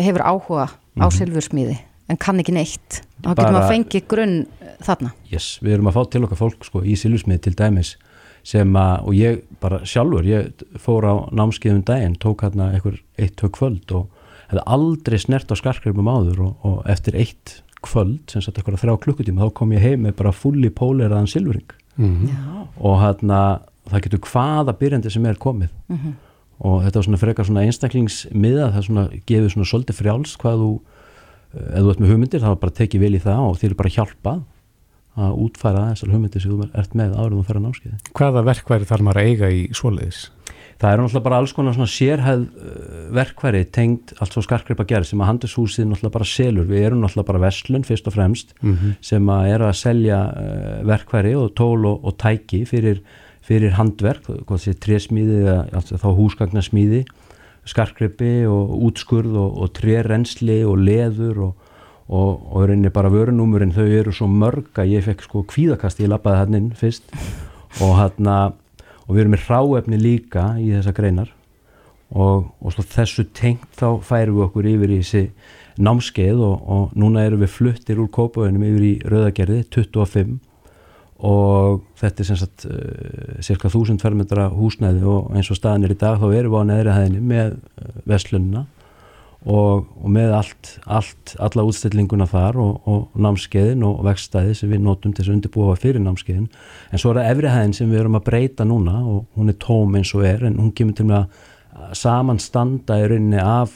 hefur áhuga á Mhm. silfursmíði en kann ekki neitt þá getur maður að fengi grunn eh, þarna yes, við erum að fá til okkar fólk sko, í Silvusmið til dæmis sem að, og ég bara sjálfur ég fór á námskeiðum daginn tók hérna einhver eitt tök kvöld og hefði aldrei snert á skarkripum áður og, og eftir eitt kvöld sem satt eitthvað þrjá klukkutíma þá kom ég heim með bara fulli póleraðan silfring mm -hmm. og hérna það getur hvaða byrjandi sem er komið mm -hmm. og þetta var svona frekar svona einstaklingsmiða það svona gefur svona svolítið frjáls hvað þú, ef þú ert með hugmyndir þá bara tekið vel í það og þér er bara hjálpað að útfæra þessar hugmyndir sem þú ert með árum og ferra námskeiði. Hvaða verkværi þarf maður að eiga í svoleiðis? Það eru náttúrulega bara alls konar svona sérhæð uh, verkværi tengt allt svo skarkripp að gera sem að handishúsið náttúrulega bara selur. Við erum náttúrulega bara vestlun fyrst og fremst mm -hmm. sem að er að selja uh, verkværi og tól og, og tæki fyrir, fyrir handverk, hvað sé trésmíði eða þá húsgagnasmíði, skarkrippi og útskurð og, og trérensli og leður og og, og rauninni bara vörunúmurinn þau eru svo mörg að ég fekk sko kvíðakast ég lappaði hann inn fyrst og hann og við erum með ráefni líka í þessa greinar. Og, og þessu tengt þá færum við okkur yfir í þessi námskeið og, og núna erum við fluttir úr kópauðinum yfir í rauðagerði 25 og þetta er sem sagt uh, cirka 1000 fermetra húsnæði og eins og staðin er í dag þá erum við á neðri hæðinni með uh, vestlunna og, og með allt, allt alla útstillinguna þar og, og námskeiðin og vextæði sem við notum til að undirbúa fyrir námskeiðin. En svo er það efrihæðin sem við erum að breyta núna og hún er tóm eins og er en hún kemur til að samanstanda í rauninni af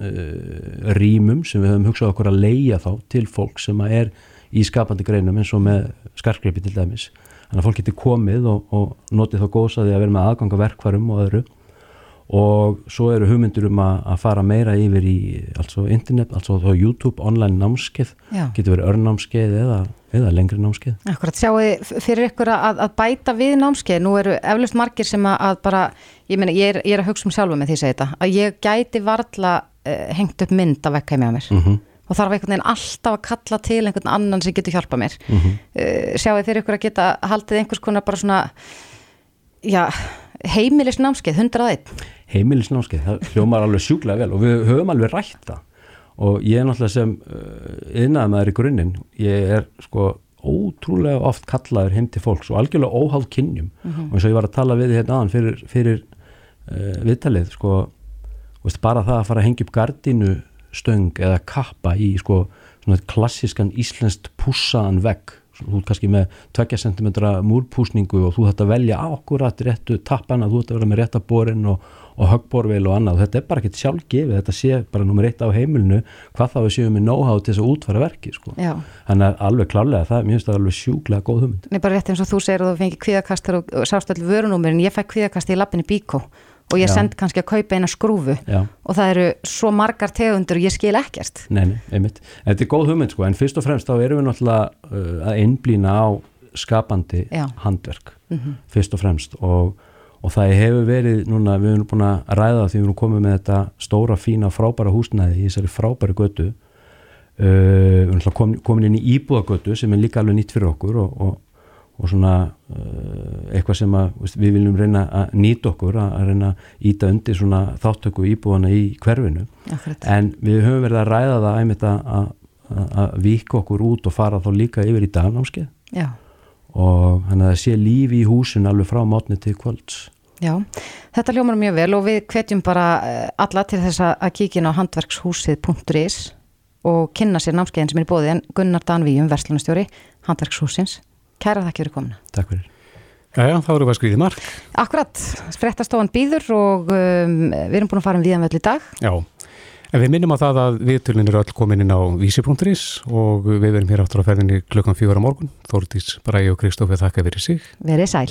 uh, rýmum sem við höfum hugsað okkur að leia þá til fólk sem er í skapandi greinum eins og með skarkreipi til dæmis. Þannig að fólk getur komið og, og notið þá góðsaði að vera með aðganga verkvarum og öðru og svo eru hugmyndur um að, að fara meira yfir í also internet, altså þá YouTube online námskeið, Já. getur verið örnámskeið eða, eða lengri námskeið Akkurat, sjáu þið fyrir ykkur að, að bæta við námskeið, nú eru eflust margir sem að bara, ég meina, ég er, ég er að hugsa um sjálfu með því að segja þetta, að ég gæti varla uh, hengt upp mynd af vekka með mér mm -hmm. og þarf einhvern veginn alltaf að kalla til einhvern annan sem getur hjálpa mér mm -hmm. uh, sjáu þið ykkur að geta haldið einhvers konar bara svona já, heimilisnámskeið, 101 heimilisnámskeið, það hljómar alveg sjúklega vel og við höfum alveg rætt það. Og ég er náttúrulega sem yðnaði uh, maður í grunninn, ég er sko ótrúlega oft kallaður heim til fólks og algjörlega óháð kynjum. Mm -hmm. og eins og ég var að tala við hérna aðan fyrir, fyrir uh, viðtalið sko, veist, bara það að fara að hengja upp gardinu stöng eða kappa í sko klassískan íslenskt pussaðan vegg. Þú ert kannski með 2 cm múrpúsningu og þú ætti að velja ákvörat réttu tappana, þú ætti að vera með réttaborinn og, og höggborvel og annað. Og þetta er bara ekkert sjálfgefið, þetta sé bara nummer eitt á heimilinu hvað þá við séum við know-how til þess að útfara verki sko. þannig að alveg klálega það, mér finnst það alveg sjúklega góð hugmynd. Nei bara rétt eins og þú segir að þú fengið kvíðakastar og, og sást allir vörunúmer en ég fæk kvíðakast í lappinni Bíkó og ég send kannski að kaupa eina skrúfu Já. og það eru svo margar tegundur og ég skil ekkert. Nei, nei, þetta er góð hugmynd sko. En fyrst og fremst þá erum við náttúrulega uh, að einblýna á skapandi Já. handverk, mm -hmm. fyrst og fremst. Og, og það hefur verið núna, við erum búin að ræða því við erum komið með þetta stóra, fína, frábæra húsnæði í þessari frábæri götu. Uh, við erum komin, komin inn í íbúðagötu sem er líka alveg nýtt fyrir okkur og, og og svona uh, eitthvað sem að, við viljum reyna að nýta okkur að, að reyna að íta undir svona þáttöku íbúana í hverfinu. Akkurat. en við höfum verið að ræða það æmitt að, að vika okkur út og fara þá líka yfir í dagnámskeið. Og þannig að það sé lífi í húsin alveg frá mótni til kvölds Já, þetta ljómar mjög vel og við hvetjum bara eh, alla til þess að kíkina á handverkshúsið.is og kynna sér námskeiðin sem er bóðið en Gunnar Danvíum, verslunastjóri handverkshúsins Kæra þakki fyrir komuna. Takk fyrir. Jæja, þá eru við að skriði mark. Akkurat, frettastofan býður og um, við erum búin að fara um viðanvöld í dag. Já, en við minnum á það að viðtölinn eru öll komin inn á vísi.is og við verum hér áttur á ferðinni klukkan fjóra morgun. Þórtís, Bræi og Kristófi þakka verið sig. Verið sæl.